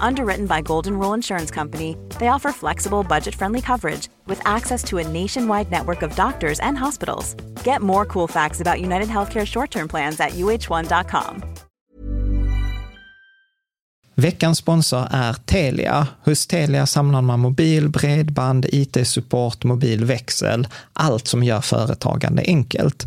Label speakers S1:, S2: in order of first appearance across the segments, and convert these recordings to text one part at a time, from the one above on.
S1: Underwritten by Golden Rule Insurance Company, they offer flexible, budget friendly coverage with access to a nationwide network of doctors and hospitals. Get more cool facts about United Healthcare short term plans at uh1.com.
S2: Veckans sponsor är Telia. Hos Telia samlar man mobil, bredband, IT-support, mobilväxel, allt som gör företagande enkelt.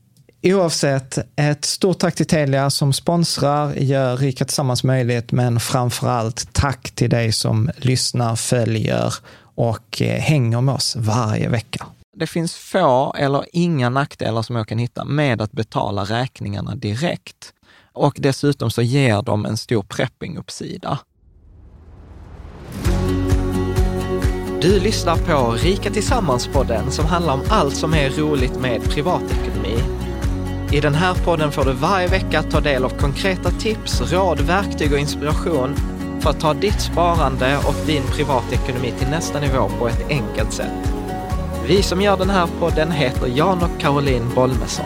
S2: Oavsett, ett stort tack till Telia som sponsrar, gör Rika Tillsammans möjligt, men framför allt tack till dig som lyssnar, följer och eh, hänger med oss varje vecka. Det finns få eller inga nackdelar som jag kan hitta med att betala räkningarna direkt. Och dessutom så ger de en stor prepping-uppsida. Du lyssnar på Rika Tillsammans-podden som handlar om allt som är roligt med privatekonomi i den här podden får du varje vecka ta del av konkreta tips, råd, verktyg och inspiration för att ta ditt sparande och din privatekonomi till nästa nivå på ett enkelt sätt. Vi som gör den här podden heter Jan och Caroline Bolmesson.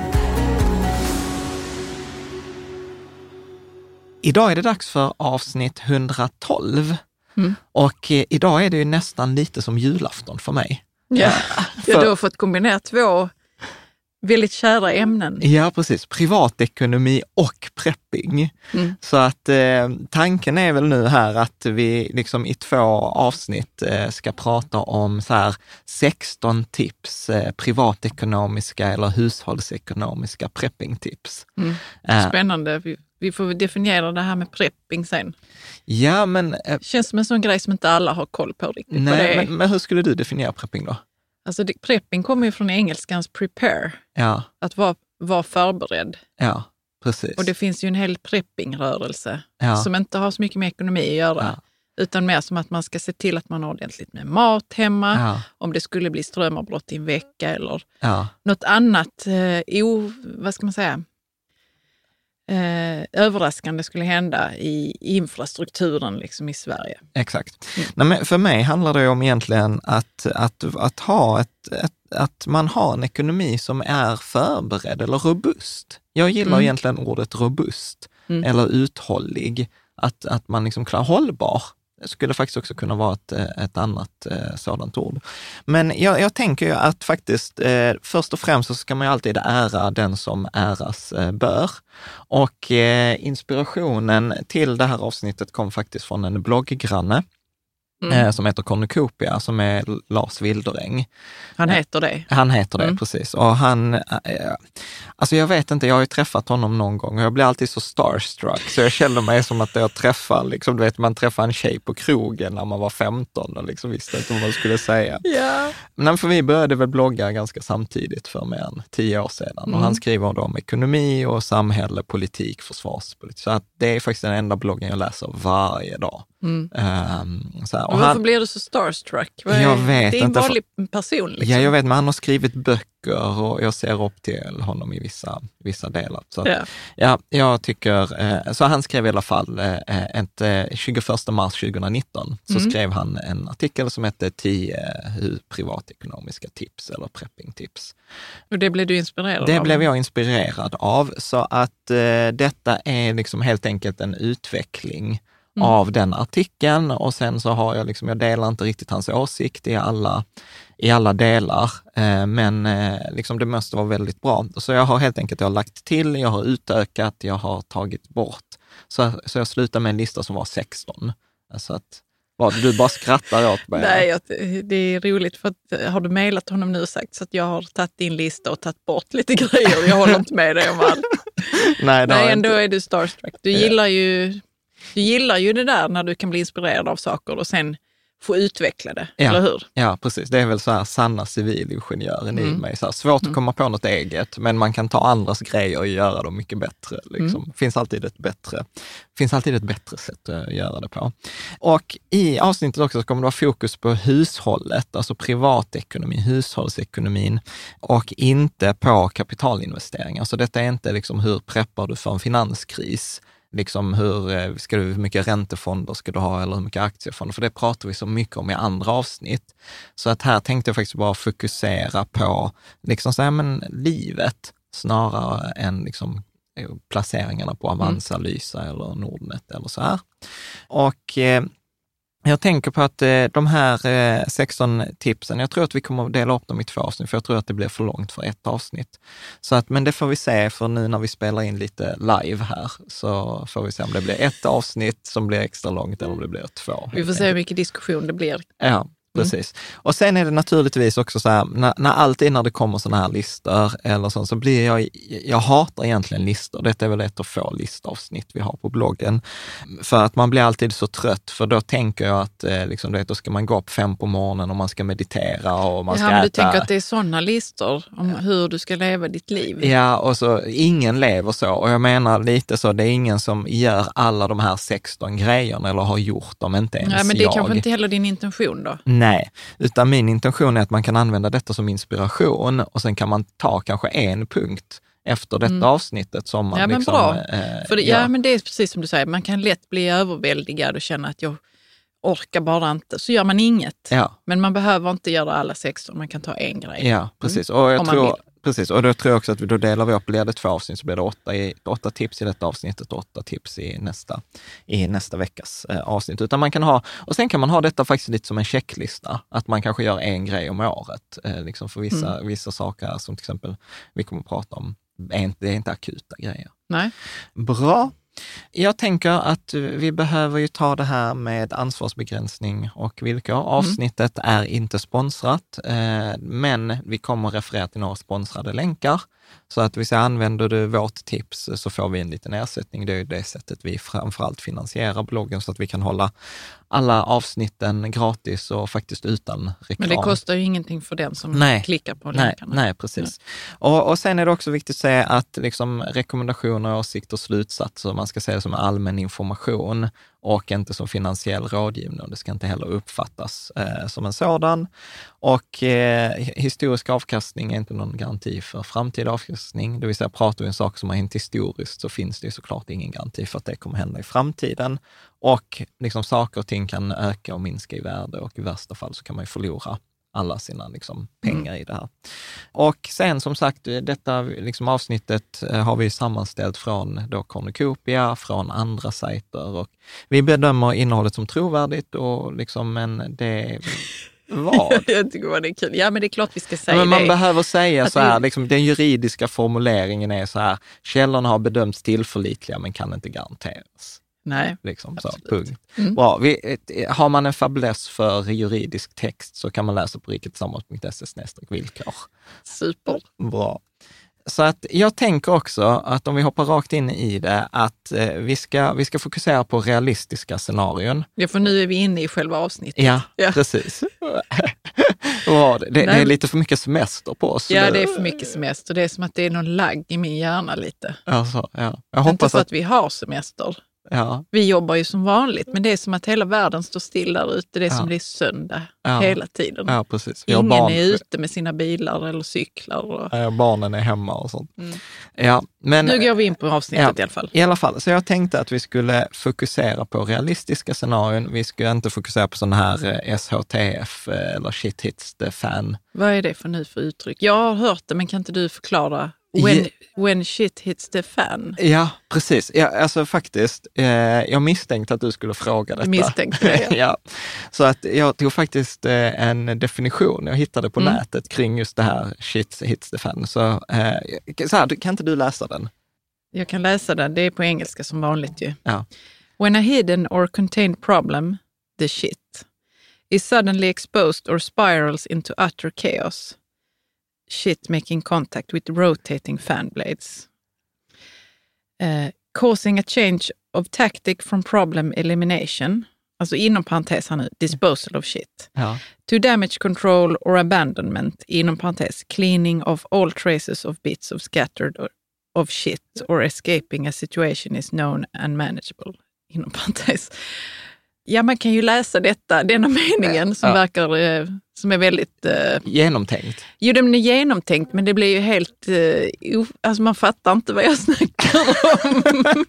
S2: Idag är det dags för avsnitt 112 mm. och eh, idag är det ju nästan lite som julafton för mig.
S3: Ja, för... du har fått kombinera två väldigt kära ämnen.
S2: Ja, precis. Privatekonomi och prepping. Mm. Så att eh, tanken är väl nu här att vi liksom i två avsnitt eh, ska prata om så här 16 tips, eh, privatekonomiska eller hushållsekonomiska preppingtips. Mm.
S3: Eh, Spännande. Vi, vi får definiera det här med prepping sen.
S2: Ja, men... Eh,
S3: Känns som en sån grej som inte alla har koll på riktigt.
S2: Nej, men, men hur skulle du definiera prepping då?
S3: Alltså det, prepping kommer ju från engelskans prepare,
S2: ja.
S3: att vara, vara förberedd.
S2: Ja, precis.
S3: Och det finns ju en hel preppingrörelse ja. som inte har så mycket med ekonomi att göra. Ja. Utan mer som att man ska se till att man har ordentligt med mat hemma, ja. om det skulle bli strömavbrott i en vecka eller ja. något annat eh, o, vad ska man säga, eh, överraskande skulle hända i infrastrukturen liksom i Sverige.
S2: Exakt. Mm. Nej, för mig handlar det om egentligen att, att, att ha ett, ett, att man har en ekonomi som är förberedd eller robust. Jag gillar mm. egentligen ordet robust mm. eller uthållig. Att, att man liksom klarar hållbar skulle faktiskt också kunna vara ett, eh, ett annat eh, sådant ord. Men jag, jag tänker ju att faktiskt, eh, först och främst så ska man ju alltid ära den som äras eh, bör. Och eh, inspirationen till det här avsnittet kom faktiskt från en blogggranne mm. som heter Cornucopia, som är Lars Wilderäng.
S3: Han heter det?
S2: Han heter det, mm. precis. Och han, alltså jag vet inte, jag har ju träffat honom någon gång och jag blir alltid så starstruck, så jag känner mig som att jag träffar, liksom, du vet, man träffar en tjej på krogen när man var 15 och liksom visste inte vad man skulle säga.
S3: Yeah.
S2: Men för vi började väl blogga ganska samtidigt för mer än tio år sedan mm. och han skriver då om ekonomi och samhälle, politik, försvarspolitik. Så att det är faktiskt den enda bloggen jag läser varje dag.
S3: Mm.
S2: Um,
S3: så här, och varför han, blir du så starstruck?
S2: Är, jag vet
S3: det är en vanlig person. Liksom.
S2: Ja, jag vet, men han har skrivit böcker och jag ser upp till honom i vissa, vissa delar. Så att,
S3: ja.
S2: ja, jag tycker, eh, så han skrev i alla fall, eh, ett, eh, 21 mars 2019, så mm. skrev han en artikel som hette 10 privatekonomiska tips eller preppingtips.
S3: Och det blev du inspirerad
S2: det
S3: av?
S2: Det blev jag inspirerad av, så att eh, detta är liksom helt enkelt en utveckling mm. av den artikeln och sen så har jag liksom, jag delar inte riktigt hans åsikt i alla, i alla delar, eh, men eh, liksom det måste vara väldigt bra. Så jag har helt enkelt jag har lagt till, jag har utökat, jag har tagit bort. Så, så jag slutar med en lista som var 16. Så att, vad, du bara skrattar åt mig?
S3: Nej, det är roligt för att eh, har du mejlat honom nu sagt så att jag har tagit din lista och tagit bort lite grejer. Jag håller inte med dig om allt.
S2: Nej,
S3: Nej ändå inte. är du starstruck. Du gillar ju du gillar ju det där när du kan bli inspirerad av saker och sen få utveckla det,
S2: ja,
S3: eller hur?
S2: Ja, precis. Det är väl så här sanna civilingenjören mm. i mig. Så här, svårt mm. att komma på något eget, men man kan ta andras grejer och göra dem mycket bättre. Liksom. Mm. finns alltid ett bättre finns alltid ett bättre sätt att göra det på. Och i avsnittet också så kommer det vara fokus på hushållet, alltså privatekonomin, hushållsekonomin och inte på kapitalinvesteringar. Så detta är inte liksom hur preppar du för en finanskris, liksom hur, eh, ska du, hur mycket räntefonder ska du ha eller hur mycket aktiefonder? För det pratar vi så mycket om i andra avsnitt. Så att här tänkte jag faktiskt bara fokusera på liksom så här, men livet snarare än liksom eh, placeringarna på mm. Avanza. Lysa eller Nordnet eller så här. Och eh, jag tänker på att eh, de här 16 eh, tipsen, jag tror att vi kommer att dela upp dem i två avsnitt, för jag tror att det blir för långt för ett avsnitt. Så att, men det får vi se, för nu när vi spelar in lite live här, så får vi se om det blir ett avsnitt som blir extra långt eller om det blir två.
S3: Vi får se hur mycket diskussion det blir.
S2: Ja. Precis. Mm. Och sen är det naturligtvis också så här, när, när alltid när det kommer sådana här listor eller så, så blir jag, jag hatar egentligen listor. Detta är väl ett av få listavsnitt vi har på bloggen. För att man blir alltid så trött, för då tänker jag att eh, liksom, det, då ska man gå upp fem på morgonen och man ska meditera och man ska
S3: ja,
S2: äta.
S3: Du tänker att det är sådana listor om ja. hur du ska leva ditt liv?
S2: Ja, och så ingen lever så. Och jag menar lite så, det är ingen som gör alla de här 16 grejerna eller har gjort dem, inte ens
S3: jag. Ja, men det är
S2: jag.
S3: kanske inte heller din intention då?
S2: Nej Nej, utan min intention är att man kan använda detta som inspiration och sen kan man ta kanske en punkt efter detta mm. avsnittet som man
S3: ja,
S2: liksom,
S3: bra. Eh, För det, ja, men det är precis som du säger, man kan lätt bli överväldigad och känna att jag orkar bara inte. Så gör man inget.
S2: Ja.
S3: Men man behöver inte göra alla 16, man kan ta en grej.
S2: Ja, precis. Mm. Och jag tror, Precis, och då tror jag också att vi, då delar vi upp, blir det två avsnitt så blir det åtta, i, åtta tips i detta avsnittet och åtta tips i nästa, i nästa veckas eh, avsnitt. Utan man kan ha, och sen kan man ha detta faktiskt lite som en checklista, att man kanske gör en grej om året. Eh, liksom för vissa, mm. vissa saker som till exempel vi kommer att prata om, det är inte akuta grejer.
S3: Nej.
S2: Bra. Jag tänker att vi behöver ju ta det här med ansvarsbegränsning och villkor. Mm. Avsnittet mm. är inte sponsrat, eh, men vi kommer referera till några sponsrade länkar. Så att vi säger, använder du vårt tips så får vi en liten ersättning. Det är det sättet vi framförallt finansierar bloggen så att vi kan hålla alla avsnitten gratis och faktiskt utan reklam.
S3: Men det kostar ju ingenting för den som nej, klickar på länkarna.
S2: Nej, precis. Ja. Och, och sen är det också viktigt att säga att liksom rekommendationer, åsikter och slutsatser, man ska se det som allmän information och inte som finansiell rådgivning. Och det ska inte heller uppfattas eh, som en sådan. Och eh, historisk avkastning är inte någon garanti för framtida avkastning. Det vill säga, pratar vi om saker som har hänt historiskt så finns det såklart ingen garanti för att det kommer hända i framtiden. Och liksom saker och ting kan öka och minska i värde och i värsta fall så kan man ju förlora alla sina liksom, pengar mm. i det här. Och sen som sagt, detta liksom, avsnittet eh, har vi sammanställt från då Cornucopia, från andra sajter och vi bedömer innehållet som trovärdigt och liksom, men det vad?
S3: jag tycker det är kul. Ja, men det är klart vi ska säga
S2: ja, men Man
S3: det.
S2: behöver säga att så här, liksom, den juridiska formuleringen är så här, källorna har bedömts tillförlitliga men kan inte garanteras.
S3: Nej,
S2: liksom, så, punkt. Mm. Bra. Vi, har man en fäbless för juridisk text så kan man läsa på riketillsammans.se villkor.
S3: Super.
S2: Bra. Så att jag tänker också att om vi hoppar rakt in i det, att eh, vi, ska, vi ska fokusera på realistiska scenarion.
S3: Ja, för nu är vi inne i själva avsnittet.
S2: Ja, ja. precis. det, det, är lite för mycket semester på oss.
S3: Ja, det är för mycket semester. Det är som att det är någon lagg i min hjärna lite.
S2: Alltså, ja.
S3: Jag hoppas Inte för att... att vi har semester.
S2: Ja.
S3: Vi jobbar ju som vanligt, men det är som att hela världen står still där ute. Det är ja. som det är söndag ja. hela tiden.
S2: Ja, precis.
S3: Ingen barn... är ute med sina bilar eller cyklar. Och...
S2: Barnen är hemma och sånt. Mm. Ja, men...
S3: Nu går vi in på avsnittet i alla fall.
S2: I alla fall, så jag tänkte att vi skulle fokusera på realistiska scenarion. Vi skulle inte fokusera på sådana här eh, SHTF eh, eller shit hits the fan.
S3: Vad är det för nu för uttryck? Jag har hört det, men kan inte du förklara When, when shit hits the fan.
S2: Ja, precis. Ja, alltså faktiskt, eh, jag misstänkte att du skulle fråga detta.
S3: Misstänkte det, ja.
S2: ja. Så att jag tog faktiskt eh, en definition jag hittade på mm. nätet kring just det här shit hits the fan. Så, eh, så här, kan inte du läsa den?
S3: Jag kan läsa den, det är på engelska som vanligt ju.
S2: Ja.
S3: When a hidden or contained problem, the shit, is suddenly exposed or spirals into utter chaos shit making contact with rotating fan blades. Uh, causing a change of tactic from problem elimination, alltså inom parentes här nu, disposal of shit,
S2: ja.
S3: to damage control or abandonment, inom parentes, cleaning of all traces of bits of scattered or, of shit or escaping a situation is known and manageable, inom parentes. Ja, man kan ju läsa detta, denna meningen som ja. verkar, eh, som är väldigt... Eh,
S2: genomtänkt?
S3: Jo, den är genomtänkt, men det blir ju helt... Eh, alltså man fattar inte vad jag snackar om.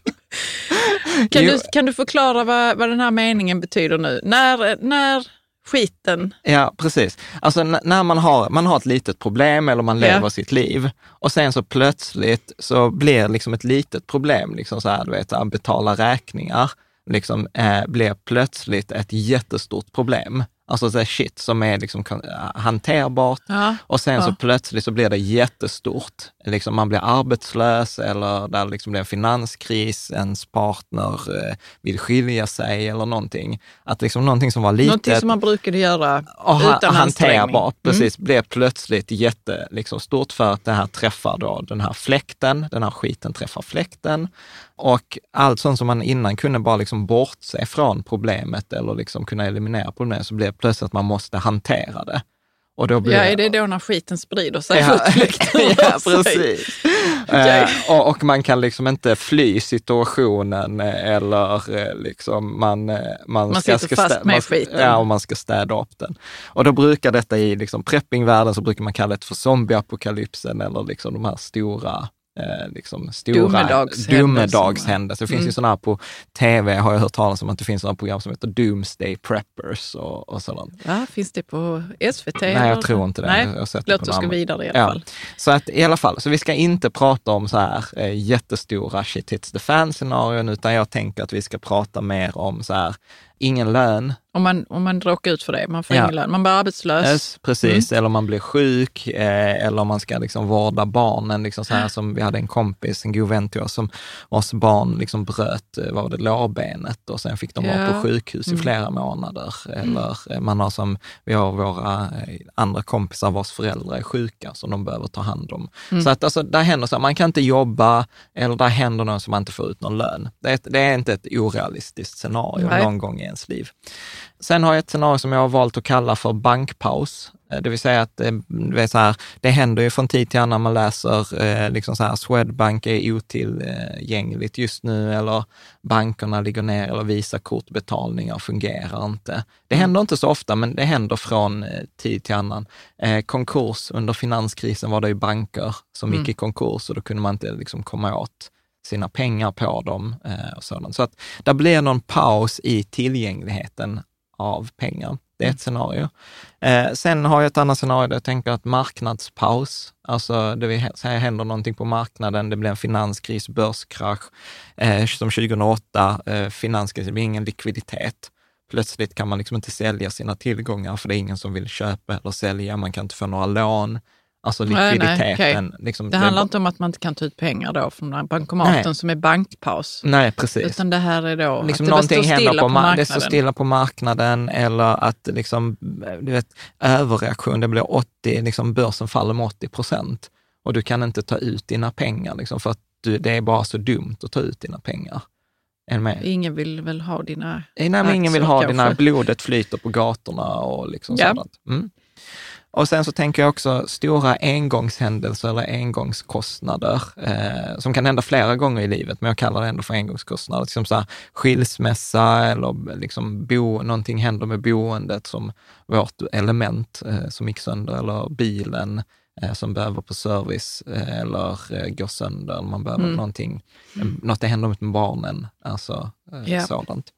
S3: kan, du, kan du förklara vad, vad den här meningen betyder nu? När, när skiten...
S2: Ja, precis. Alltså när man har, man har ett litet problem eller man lever ja. sitt liv och sen så plötsligt så blir liksom ett litet problem, liksom så här, du vet, att betala räkningar liksom, eh, blir plötsligt ett jättestort problem. Alltså så shit som är liksom hanterbart
S3: ja,
S2: och sen
S3: ja.
S2: så plötsligt så blir det jättestort. Liksom man blir arbetslös eller där liksom blir en finanskris, ens partner eh, vill skilja sig eller någonting. Att liksom någonting som var litet.
S3: Någonting som man brukade göra
S2: och
S3: utan
S2: hanterbart, mm. precis, blev plötsligt jättestort liksom, för att det här träffar då den här fläkten, den här skiten träffar fläkten. Och allt sånt som man innan kunde bara liksom bortse från problemet eller liksom kunna eliminera problemet, så blev det plötsligt att man måste hantera det.
S3: Och då blir ja, är det då när skiten sprider sig? Ja,
S2: ja precis. okay. eh, och, och, man kan liksom inte fly situationen eller eh, liksom man... Eh,
S3: man, man ska, sitter fast med man, skiten.
S2: Ja, och man ska städa upp den. Och då brukar detta i liksom preppingvärlden så brukar man kalla det för zombieapokalypsen eller liksom de här stora eh, liksom stora domedagshändelser. Det finns mm. ju sådana här på tv, har jag hört talas om att det finns sådana program som heter Doomsday Preppers och, och sådant.
S3: Ja, finns det på SVT?
S2: Nej, jag tror inte det.
S3: Nej, låt oss gå vidare i alla ja. fall.
S2: Så att i alla fall, så vi ska inte prata om så här eh, jättestora shit hits the fan scenarion, utan jag tänker att vi ska prata mer om så här ingen lön.
S3: Om man, om man råkar ut för det, man får ja. ingen lön, man blir arbetslös. Yes,
S2: precis, mm. eller man blir sjuk, eh, eller man ska liksom vårda barnen. Liksom så här, som vi hade en kompis, en god vän till oss, som vars barn liksom bröt eh, vad var det, lårbenet och sen fick de ja. vara på sjukhus mm. i flera månader. Eller mm. man har som, vi har våra eh, andra kompisar vars föräldrar är sjuka som de behöver ta hand om. Mm. Så att alltså, där händer så, man kan inte jobba eller där händer något som man inte får ut någon lön. Det, det är inte ett orealistiskt scenario Nej. någon gång ens liv. Sen har jag ett scenario som jag har valt att kalla för bankpaus. Eh, det vill säga att eh, det, är så här, det händer ju från tid till annan man läser eh, liksom så här, Swedbank är otillgängligt just nu eller bankerna ligger ner eller Visakortbetalningar fungerar inte. Det mm. händer inte så ofta, men det händer från tid till annan. konkurs under finanskrisen var det ju banker som mm. gick i konkurs och då kunde man inte liksom komma åt sina pengar på dem eh, och sådant. Så att det blir någon paus i tillgängligheten av pengar. Det är ett scenario. Eh, sen har jag ett annat scenario där jag tänker att marknadspaus, alltså det vill säga händer någonting på marknaden, det blir en finanskris, börskrasch, eh, som 2008, eh, finanskris, det blir ingen likviditet. Plötsligt kan man liksom inte sälja sina tillgångar för det är ingen som vill köpa eller sälja, man kan inte få några lån. Alltså likviditeten. Nej, nej, okay.
S3: liksom, det handlar det inte om att man inte kan ta ut pengar då från bankomaten nej. som är bankpaus.
S2: Nej, precis.
S3: Utan det här är då
S2: liksom
S3: att det står stilla på, på marknaden.
S2: Det står stilla på marknaden eller att liksom, du vet, överreaktion, det blir 80, liksom börsen faller med 80 procent och du kan inte ta ut dina pengar liksom, för att du, det är bara så dumt att ta ut dina pengar.
S3: Ingen vill väl ha dina
S2: Nej, men ingen vill ha dina, blodet flyter på gatorna och liksom ja. sådant. Mm. Och sen så tänker jag också stora engångshändelser eller engångskostnader eh, som kan hända flera gånger i livet, men jag kallar det ändå för engångskostnader. Liksom så här, skilsmässa eller liksom bo, någonting händer med boendet som vårt element eh, som gick sönder eller bilen eh, som behöver på service eh, eller eh, går sönder. Man behöver mm. någonting, något det händer med barnen, alltså yeah. sådant.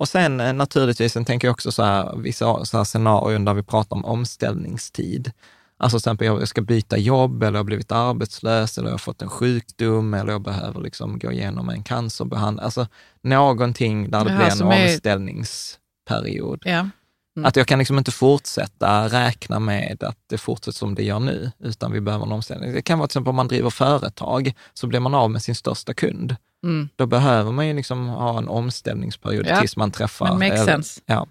S2: Och sen eh, naturligtvis, sen tänker jag också så här, vissa så här scenarion där vi pratar om omställningstid. Alltså till exempel jag ska byta jobb eller jag har blivit arbetslös eller jag har fått en sjukdom eller jag behöver liksom gå igenom en cancerbehandling. Alltså någonting där det blir en omställningsperiod.
S3: Ja.
S2: Mm. Att jag kan liksom inte fortsätta räkna med att det fortsätter som det gör nu, utan vi behöver en omställning. Det kan vara till exempel om man driver företag, så blir man av med sin största kund. Mm. Då behöver man ju liksom ha en omställningsperiod ja. tills man träffar...
S3: Men, makes sense.
S2: Ja.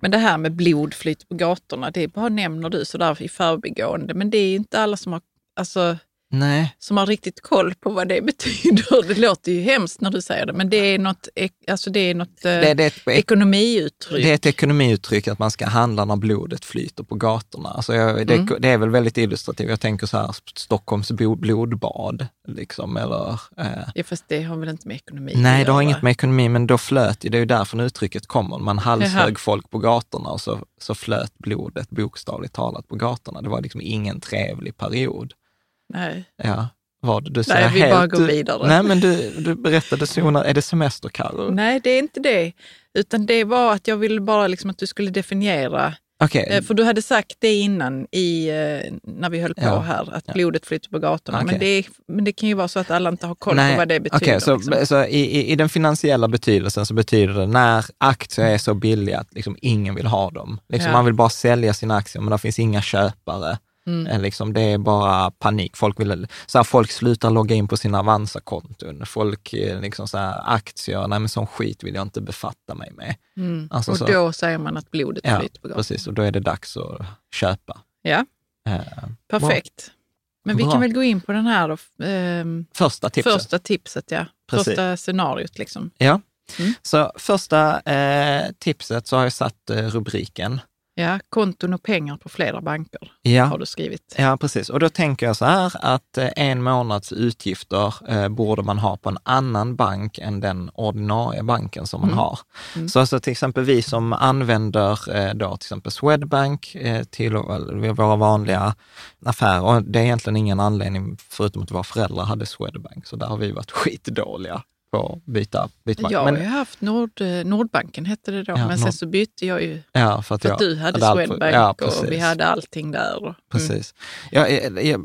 S3: men det här med blodflyt på gatorna, det bara nämner du sådär i förbigående, men det är ju inte alla som har... Alltså,
S2: Nej.
S3: som har riktigt koll på vad det betyder. Det låter ju hemskt när du säger det, men det är något, alltså det är något det, det är ett, ekonomiuttryck.
S2: Det är ett ekonomiuttryck att man ska handla när blodet flyter på gatorna. Alltså jag, det, mm. det, är väl väldigt illustrativt. Jag tänker så här, Stockholms blodbad. Liksom, eller, eh.
S3: Ja, fast det har väl inte med ekonomi
S2: Nej, det har inget med ekonomi, men då flöt det. är ju därför uttrycket kommer. Man halshög folk på gatorna och så, så flöt blodet bokstavligt talat på gatorna. Det var liksom ingen trevlig period.
S3: Nej.
S2: Ja. Vad, du
S3: Nej, vi helt, bara går vidare.
S2: Nej, men du, du berättade, Sona, är det semester, Karo?
S3: Nej, det är inte det. Utan det var att jag ville bara liksom att du skulle definiera
S2: Okay. Eh,
S3: för du hade sagt det innan i, eh, när vi höll på ja. här, att ja. blodet flyter på gatorna. Okay. Men, det, men det kan ju vara så att alla inte har koll Nej. på vad det betyder.
S2: Okay, så, liksom. så i, i den finansiella betydelsen så betyder det när aktier är så billiga att liksom ingen vill ha dem. Liksom ja. Man vill bara sälja sina aktier, men det finns inga köpare. Mm. Eh, liksom, det är bara panik. Folk, vill, så här, folk slutar logga in på sina Avanza-konton. Folk, eh, liksom, så här, aktier, nej men sån skit vill jag inte befatta mig med.
S3: Mm. Alltså, och så, då säger man att blodet
S2: ja,
S3: flyter på gatan.
S2: precis. Och då är det dags att köpa.
S3: Ja, eh, perfekt. Bra. Men vi bra. kan väl gå in på den här då, eh,
S2: första tipset.
S3: Första tipset, ja. Precis. Första scenariot liksom.
S2: Ja. Mm. Så första eh, tipset så har jag satt eh, rubriken
S3: Ja, konton och pengar på flera banker
S2: ja.
S3: har du skrivit.
S2: Ja, precis. Och då tänker jag så här att eh, en månads utgifter eh, borde man ha på en annan bank än den ordinarie banken som man mm. har. Mm. Så alltså till exempel vi som använder eh, då till exempel Swedbank eh, till våra vanliga affärer, och det är egentligen ingen anledning förutom att våra föräldrar hade Swedbank, så där har vi varit skitdåliga på att byta, byta
S3: bank. Jag har ju haft Nord, eh, Nordbanken, hette det då, ja, men sen så bytte jag ju
S2: ja, för att,
S3: för
S2: att
S3: du hade, hade Swedbank ja, och vi hade allting där. Mm.
S2: Precis. Ja,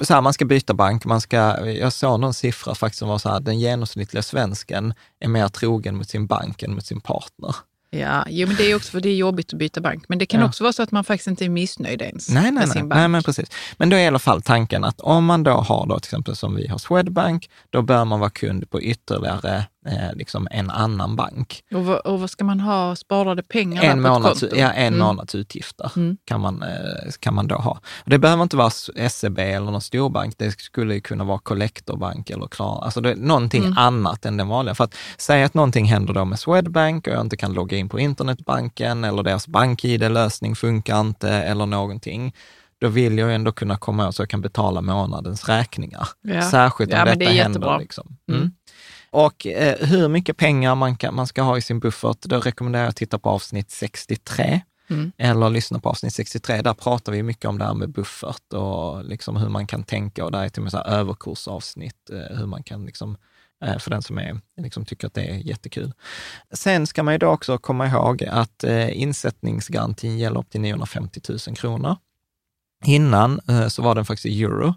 S2: så här, man ska byta bank. Man ska, jag såg någon siffra faktiskt som var så här, den genomsnittliga svensken är mer trogen mot sin bank än mot sin partner.
S3: Ja, jo, men det är också för det är jobbigt att byta bank. Men det kan ja. också vara så att man faktiskt inte är missnöjd ens
S2: nej, nej,
S3: med
S2: nej.
S3: sin bank.
S2: Nej, men precis. Men då är i alla fall tanken att om man då har då till exempel som vi har Swedbank, då bör man vara kund på ytterligare eh, liksom en annan bank.
S3: Och vad, och vad ska man ha sparade pengar
S2: en
S3: där
S2: månads, på Ja, en mm. månads utgifter mm. kan, man, eh, kan man då ha. Och det behöver inte vara SEB eller någon storbank. Det skulle kunna vara Collectorbank eller Klarna. Alltså det är någonting mm. annat än den vanliga. För att säga att någonting händer då med Swedbank och jag inte kan logga in på internetbanken eller deras bank-id-lösning funkar inte eller någonting då vill jag ändå kunna komma åt så jag kan betala månadens räkningar. Ja. Särskilt om ja, detta det händer. Liksom. Mm. mm. Och eh, hur mycket pengar man, kan, man ska ha i sin buffert, då rekommenderar jag att titta på avsnitt 63. Mm. Eller lyssna på avsnitt 63. Där pratar vi mycket om det här med buffert och liksom hur man kan tänka. Och där är till och med så överkursavsnitt, eh, hur man kan liksom, eh, för den som är, liksom tycker att det är jättekul. Sen ska man ju då också komma ihåg att eh, insättningsgarantin gäller upp till 950 000 kronor. Innan så var den faktiskt i euro.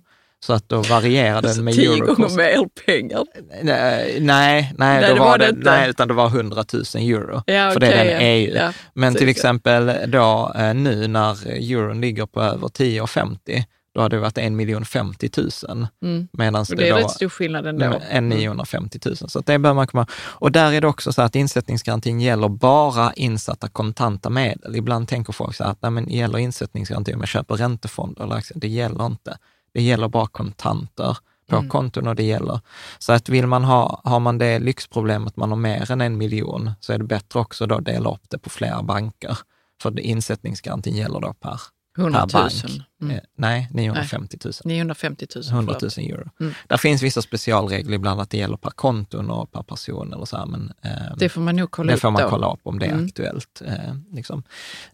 S2: Så att då varierade den med
S3: Tio gånger mer pengar?
S2: Nej, nej, nej, då det var det, inte. nej, utan det var 100 000 euro.
S3: Ja,
S2: för
S3: okay,
S2: det är den EU.
S3: Ja,
S2: Men till exempel då eh, nu när euron ligger på över 10,50, då hade det varit 1 miljon 50 000. Mm.
S3: Medans det är rätt stor skillnad ändå.
S2: En 950 000. Så det bör man komma Och där är det också så att insättningsgarantin gäller bara insatta kontanta medel. Ibland tänker folk så här att nej, men gäller insättningsgarantin om jag köper räntefonder eller aktier? Det gäller inte. Det gäller bara kontanter på mm. konton och det gäller. Så att vill man ha, har man det lyxproblemet man har mer än en miljon, så är det bättre också då att dela upp det på flera banker. För insättningsgarantin gäller då per
S3: 100 000?
S2: Mm. Eh, nej, 950 000.
S3: 950 000
S2: 100 000 euro. Mm. Där finns vissa specialregler, ibland att det gäller per konton och per person eller så här, men eh,
S3: det får man nog kolla
S2: det får man kolla upp om det är mm. aktuellt. Eh, liksom.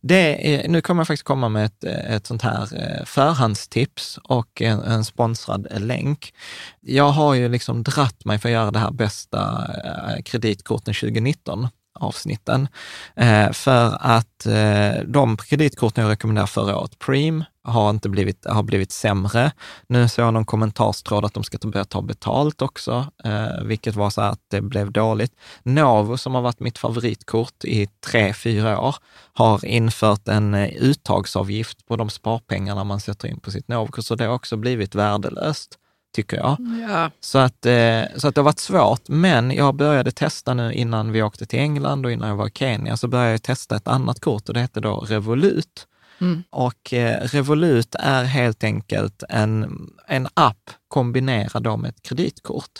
S2: det är, nu kommer jag faktiskt komma med ett, ett sånt här eh, förhandstips och en, en sponsrad länk. Jag har ju liksom dratt mig för att göra det här bästa eh, kreditkorten 2019 avsnitten. Eh, för att eh, de kreditkorten jag rekommenderade förra året, Preem, har, inte blivit, har blivit sämre. Nu såg jag någon kommentarstråd att de ska börja ta betalt också, eh, vilket var så att det blev dåligt. Novo, som har varit mitt favoritkort i tre, fyra år, har infört en eh, uttagsavgift på de sparpengarna man sätter in på sitt Novo, så det har också blivit värdelöst tycker jag.
S3: Ja.
S2: Så, att, eh, så att det har varit svårt, men jag började testa nu innan vi åkte till England och innan jag var i Kenya, så började jag testa ett annat kort och det hette då Revolut. Mm. Och eh, Revolut är helt enkelt en, en app kombinerad med ett kreditkort.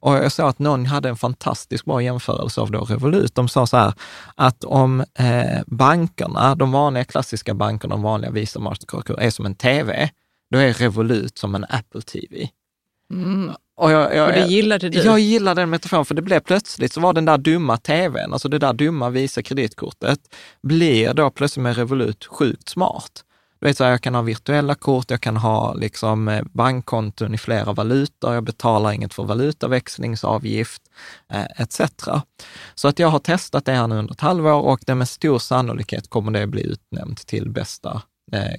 S2: Och jag såg att någon hade en fantastiskt bra jämförelse av då Revolut. De sa så här, att om eh, bankerna, de vanliga klassiska bankerna, de vanliga Visa, Mastercard, är som en TV, då är Revolut som en Apple TV.
S3: Mm. Och, jag, jag, och det gillade du?
S2: Jag gillade den metaforen, för det blev plötsligt så var den där dumma tvn, alltså det där dumma Visa kreditkortet, blir då plötsligt med Revolut sjukt smart. Du vet, så här, jag kan ha virtuella kort, jag kan ha liksom eh, bankkonton i flera valutor, jag betalar inget för valutaväxlingsavgift eh, etc. Så att jag har testat det här nu under ett halvår och det med stor sannolikhet kommer det bli utnämnt till bästa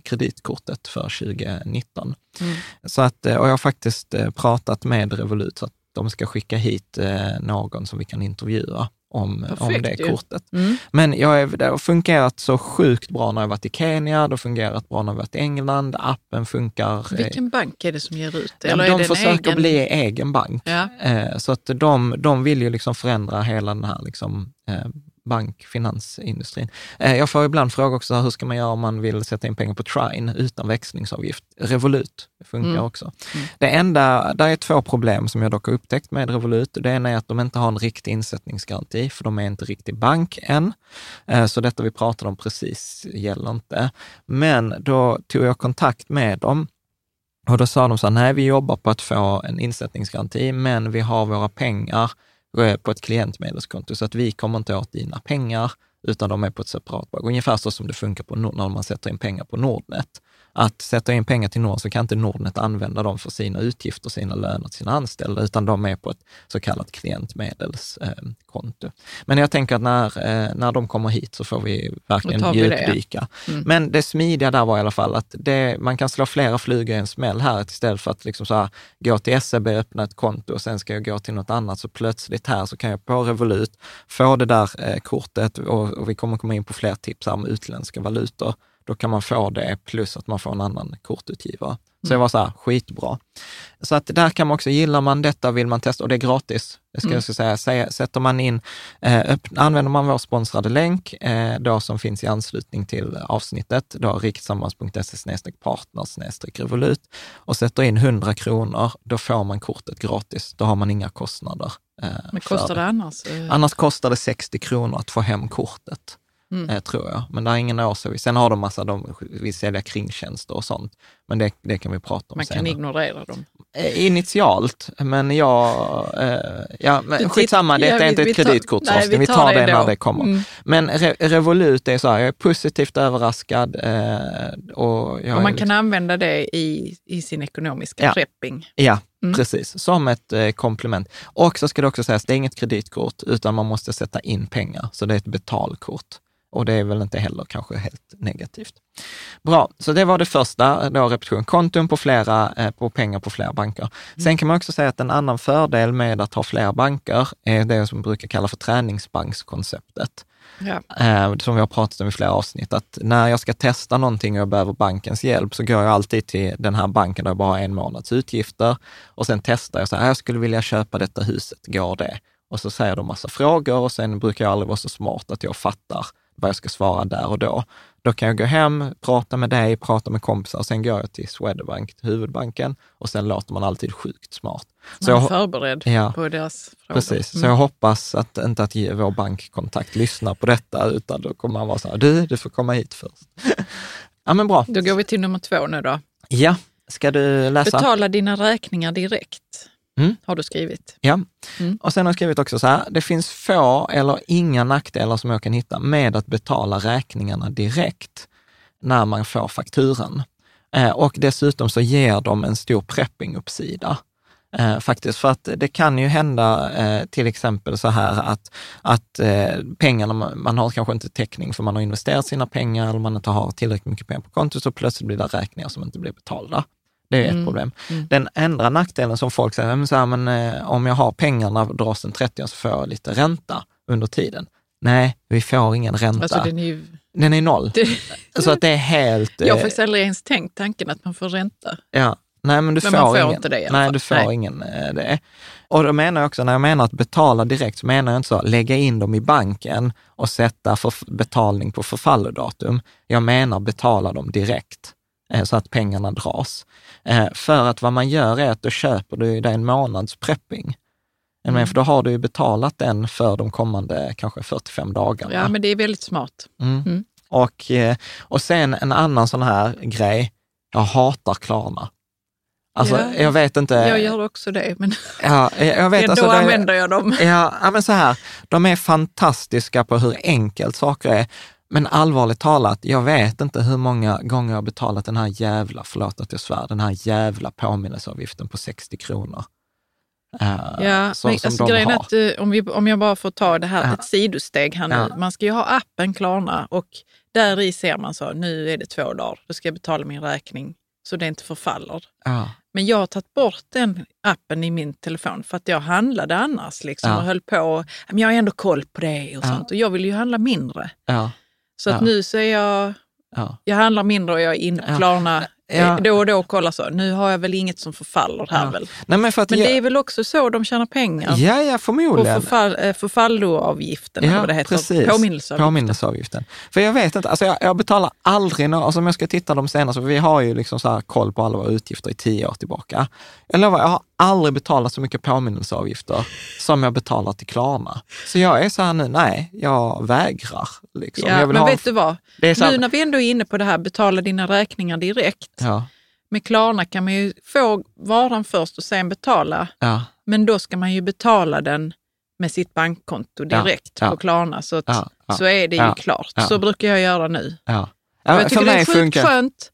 S2: kreditkortet för 2019. Mm. Så att, eh, och jag har faktiskt eh, pratat med Revolut så att de ska skicka hit eh, någon som vi kan intervjua om, om det ju. kortet. Mm. Men jag är, det har fungerat så sjukt bra när jag varit i Kenya, det har fungerat bra när jag varit i England, appen funkar.
S3: Vilken bank är det som ger ut
S2: det? Eller de försöker egen... bli egen bank.
S3: Ja.
S2: så att de, de vill ju liksom förändra hela den här liksom, bank, finansindustrin. Eh, jag får ibland fråga också, hur ska man göra om man vill sätta in pengar på Trine utan växlingsavgift? Revolut funkar mm. också. Mm. Det enda, där är två problem som jag dock har upptäckt med Revolut. Det ena är att de inte har en riktig insättningsgaranti, för de är inte riktig bank än. Eh, så detta vi pratade om precis gäller inte. Men då tog jag kontakt med dem och då sa de så här, nej, vi jobbar på att få en insättningsgaranti, men vi har våra pengar Eh, på ett klientmedelskonto, så att vi kommer inte åt dina pengar, utan de är på ett separat bolag. Ungefär så som det funkar på, när man sätter in pengar på Nordnet att sätta in pengar till Nord så kan inte Nordnet använda dem för sina utgifter, sina löner till sina anställda, utan de är på ett så kallat klientmedelskonto. Men jag tänker att när, eh, när de kommer hit så får vi verkligen djupdyka. Det. Mm. Men det smidiga där var i alla fall att det, man kan slå flera flugor i en smäll här istället för att liksom så här, gå till SEB, öppna ett konto och sen ska jag gå till något annat. Så plötsligt här så kan jag på Revolut få det där eh, kortet och, och vi kommer komma in på fler tips här om utländska valutor då kan man få det plus att man får en annan kortutgivare. Så det var så här, skitbra. Så att där kan man också, gillar man detta vill man testa, och det är gratis, det ska mm. jag ska säga, sätter man in, eh, använder man vår sponsrade länk, eh, då som finns i anslutning till avsnittet, då riketsammans.se partner revolut och sätter in 100 kronor, då får man kortet gratis. Då har man inga kostnader.
S3: Eh, Men kostar det annars?
S2: Annars kostar det 60 kronor att få hem kortet mm. eh, tror jag. Men det är ingen årsservice. Sen har de massa, de vill sälja kringtjänster och sånt. Men det, det kan vi prata om
S3: Man
S2: senare.
S3: kan ignorera dem?
S2: Eh, initialt, men jag... Eh, ja, men skitsamma, det är inte ett kreditkortsavsnitt. Vi, vi, tar det, det när det kommer. Mm. Men Re Revolut är så här, jag är positivt överraskad. Och,
S3: och, man kan använda det i, i sin ekonomiska
S2: ja.
S3: prepping.
S2: Ja, Mm. Precis, som ett eh, komplement. Och så ska det också sägas, det är inget kreditkort, utan man måste sätta in pengar, så det är ett betalkort. Och det är väl inte heller kanske helt negativt. Bra, så det var det första, då repetition. Konton på, flera, eh, på pengar på flera banker. Mm. Sen kan man också säga att en annan fördel med att ha flera banker är det som brukar kalla för träningsbankskonceptet. Ja. Eh, som vi har pratat om i flera avsnitt, att när jag ska testa någonting och jag behöver bankens hjälp så går jag alltid till den här banken där jag bara har en månads utgifter och sen testar jag så här, jag skulle vilja köpa detta huset, går det? Och så säger de massa frågor och sen brukar jag aldrig vara så smart att jag fattar vad jag ska svara där och då. Då kan jag gå hem, prata med dig, prata med kompisar, sen går jag till Swedbank, till huvudbanken, och sen låter man alltid sjukt smart.
S3: Så man är jag, förberedd ja, på deras
S2: frågor. Precis, mm. så jag hoppas att inte att vår bankkontakt lyssnar på detta, utan då kommer man vara så här, du, du får komma hit först. ja, men bra.
S3: Då går vi till nummer två nu då.
S2: Ja, ska du läsa?
S3: Betala dina räkningar direkt. Mm. Har du skrivit.
S2: Ja, mm. och sen har jag skrivit också så här, det finns få eller inga nackdelar som jag kan hitta med att betala räkningarna direkt när man får fakturan. Eh, och dessutom så ger de en stor prepping-uppsida. Eh, faktiskt, för att det kan ju hända eh, till exempel så här att, att eh, pengarna, man har kanske inte täckning för man har investerat sina pengar eller man inte har tillräckligt mycket pengar på kontot, så plötsligt blir det räkningar som inte blir betalda. Det är mm. ett problem. Mm. Den andra nackdelen som folk säger, men så här, men, eh, om jag har pengarna dras den 30 så får jag lite ränta under tiden. Nej, vi får ingen ränta.
S3: Alltså, den är ju...
S2: Den är noll. Det... Så att det är helt...
S3: Jag har eh, faktiskt aldrig ens tänkt tanken att man får ränta.
S2: Ja, nej men du men får, man får ingen, inte det i alla Nej, du får nej. ingen eh, det. Och då menar jag också, när jag menar att betala direkt, så menar jag inte så, lägga in dem i banken och sätta för betalning på förfallodatum. Jag menar betala dem direkt, så att pengarna dras. Eh, för att vad man gör är att då köper du dig en månads prepping. Mm. För då har du ju betalat den för de kommande kanske 45 dagarna.
S3: Ja, men det är väldigt smart. Mm.
S2: Mm. Och, eh, och sen en annan sån här grej, jag hatar Klarna. Alltså, ja, jag vet inte.
S3: Jag gör också det, men
S2: ja, jag vet,
S3: ändå
S2: alltså,
S3: använder jag dem.
S2: Ja, men så här, de är fantastiska på hur enkelt saker är. Men allvarligt talat, jag vet inte hur många gånger jag har betalat den här jävla, förlåt att jag svär, den här jävla påminnelseavgiften på 60 kronor.
S3: Uh, ja, så, men, alltså, grejen är att uh, om, vi, om jag bara får ta det här, ja. ett sidosteg här nu. Ja. Man ska ju ha appen Klarna och där i ser man så, nu är det två dagar, då ska jag betala min räkning så det inte förfaller. Ja. Men jag har tagit bort den appen i min telefon för att jag handlade annars liksom, och höll på. Men jag har ändå koll på det och sånt och jag vill ju handla mindre. Så att nu så är jag, jag handlar mindre och jag är på Klarna ja. då och då och kollar så. Nu har jag väl inget som förfaller här ja. väl.
S2: Nej, men,
S3: men
S2: jag...
S3: det är väl också så de tjänar pengar?
S2: Ja, ja förmodligen.
S3: På förfall, eh, förfalloavgiften, ja, eller vad det heter. Precis. Påminnelseavgiften.
S2: Påminnelseavgiften. För jag vet inte, alltså jag, jag betalar aldrig några, alltså om jag ska titta de senaste, för vi har ju liksom så koll på alla våra utgifter i tio år tillbaka. Jag lovar, jag har aldrig betalat så mycket påminnelseavgifter som jag betalar till Klarna. Så jag är så här nu, nej, jag vägrar. Liksom.
S3: Ja,
S2: jag
S3: men vet du vad? Nu när vi ändå är inne på det här, betala dina räkningar direkt. Ja. Med Klarna kan man ju få varan först och sen betala. Ja. Men då ska man ju betala den med sitt bankkonto direkt ja. på Klarna. Så, att, så är det ju klart. Så brukar jag göra nu. Ja. jag tycker det är sjukt skönt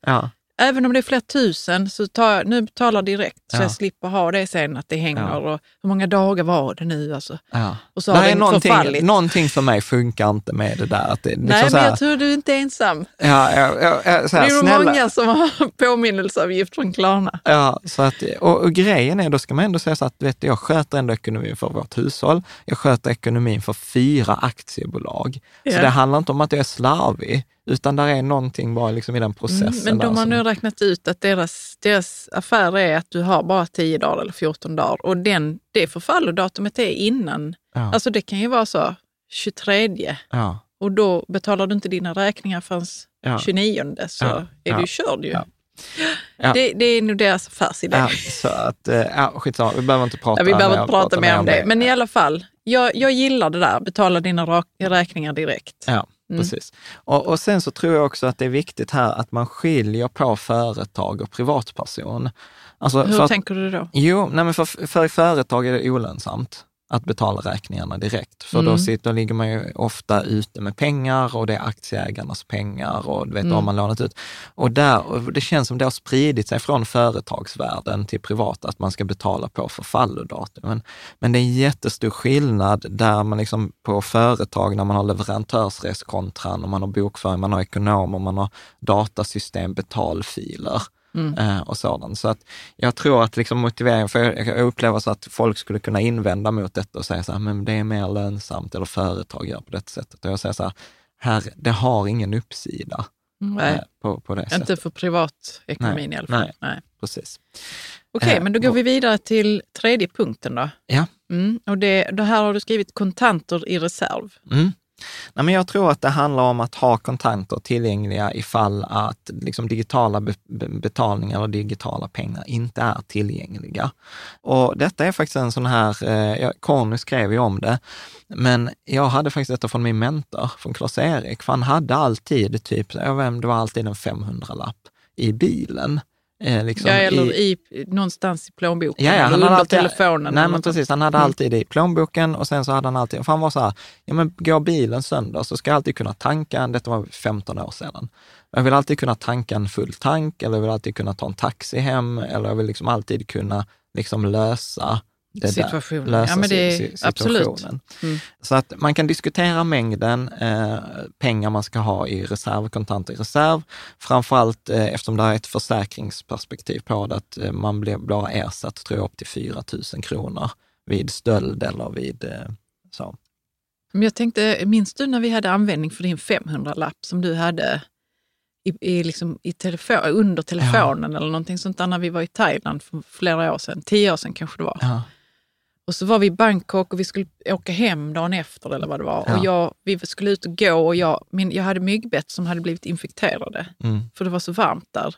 S3: även om det är flera tusen, så tar jag, nu betalar direkt så ja. jag slipper ha det sen att det hänger. Ja. Och hur många dagar var det nu? Alltså. Ja. Och så har det
S2: någonting,
S3: förfallit.
S2: någonting för mig funkar inte med det där. Att det,
S3: liksom Nej, men jag tror du är inte ensam.
S2: Ja, ja, ja, ja
S3: så här, det är snälla. många som har påminnelseavgift från Klarna.
S2: Ja, så att, och, och, grejen är, då ska man ändå säga så att vet, jag sköter ändå ekonomin för vårt hushåll. Jag sköter ekonomin för fyra aktiebolag. Så det handlar inte om att jag är slarvig, utan där är någonting bara liksom i den processen. Mm,
S3: men de har som... nu räknat ut att deras, deras affär är att du har bara 10 dagar eller 14 dagar och den, det förfallodatumet är innan. Ja. Alltså det kan ju vara så 23 ja. och då betalar du inte dina räkningar förrän ja. 29 så ja. är du körd ju. Ja. Det, det, är nog deras affärsidé.
S2: Ja, så att, eh, ja, skitsamma, vi behöver inte prata,
S3: ja, vi behöver inte prata mer om det. det. Men i alla fall, jag, jag gillar det där, betala dina räkningar direkt.
S2: Ja. Mm. Precis. Och, och, sen så tror jag också att det är viktigt här att man skiljer på företag och privatperson.
S3: Alltså Hur tänker du då?
S2: Jo, nej men för, för företag är det olönsamt att betala räkningarna direkt. För mm. då, sitter, då ligger man ju ofta ute med pengar och det är aktieägarnas pengar och du vet, mm. har man lånat ut. Och, där, och det känns som det har spridit sig från företagsvärlden till privata, att man ska betala på förfallodatum. Men, men det är en jättestor skillnad där man liksom på företag, när man har leverantörsreskontran och man har bokföring, man har ekonomer, man har datasystem, betalfiler mm. eh, och sådant. Så att jag tror att liksom motiveringen, för jag, upplever så att folk skulle kunna invända mot detta och säga så här, men det är mer lönsamt eller företag gör på det sättet. Och jag säger så här, här det har ingen uppsida.
S3: Nej. Eh, på, på det Inte sättet. för privatekonomin nej, i alla fall.
S2: Nej, nej. precis.
S3: Okej, okay, eh, men då går vi vidare till tredje punkten då.
S2: Ja.
S3: Mm, och det, det här har du skrivit kontanter i reserv.
S2: Mm. Nej, men jag tror att det handlar om att ha kontanter tillgängliga ifall att liksom, digitala be betalningar och digitala pengar inte är tillgängliga. Och detta är faktiskt en sån här, eh, Conny skrev ju om det, men jag hade faktiskt detta från min mentor, från Klas-Erik, för han hade alltid typ, jag vet, det var alltid en 500-lapp i bilen.
S3: Eh, liksom ja, eller i, i, någonstans i plånboken,
S2: ja, ja,
S3: eller under alltid, telefonen.
S2: Nej, men precis. Han hade mm. alltid i plånboken och sen så hade han alltid, för han var så här, ja men går bilen sönder så ska jag alltid kunna tanka, detta var 15 år sedan. Jag vill alltid kunna tanka en full tank eller jag vill alltid kunna ta en taxi hem eller jag vill liksom alltid kunna liksom lösa det
S3: situationen. Där, lösa ja, men det är, situationen.
S2: Mm. Så att man kan diskutera mängden eh, pengar man ska ha i reserv, kontanter i reserv. Framförallt eh, eftersom det är ett försäkringsperspektiv på det, att eh, man blir bara ersatt, tror jag, upp till 4 000 kronor vid stöld eller vid eh, så.
S3: Men jag tänkte, minns du när vi hade användning för din 500-lapp som du hade i, i, liksom, i telefon, under telefonen ja. eller någonting sånt där när vi var i Thailand för flera år sedan, tio år sedan kanske det var.
S2: Ja.
S3: Och så var vi i Bangkok och vi skulle åka hem dagen efter eller vad det var. Ja. Och jag, vi skulle ut och gå och jag, min, jag hade myggbett som hade blivit infekterade.
S2: Mm.
S3: För det var så varmt där.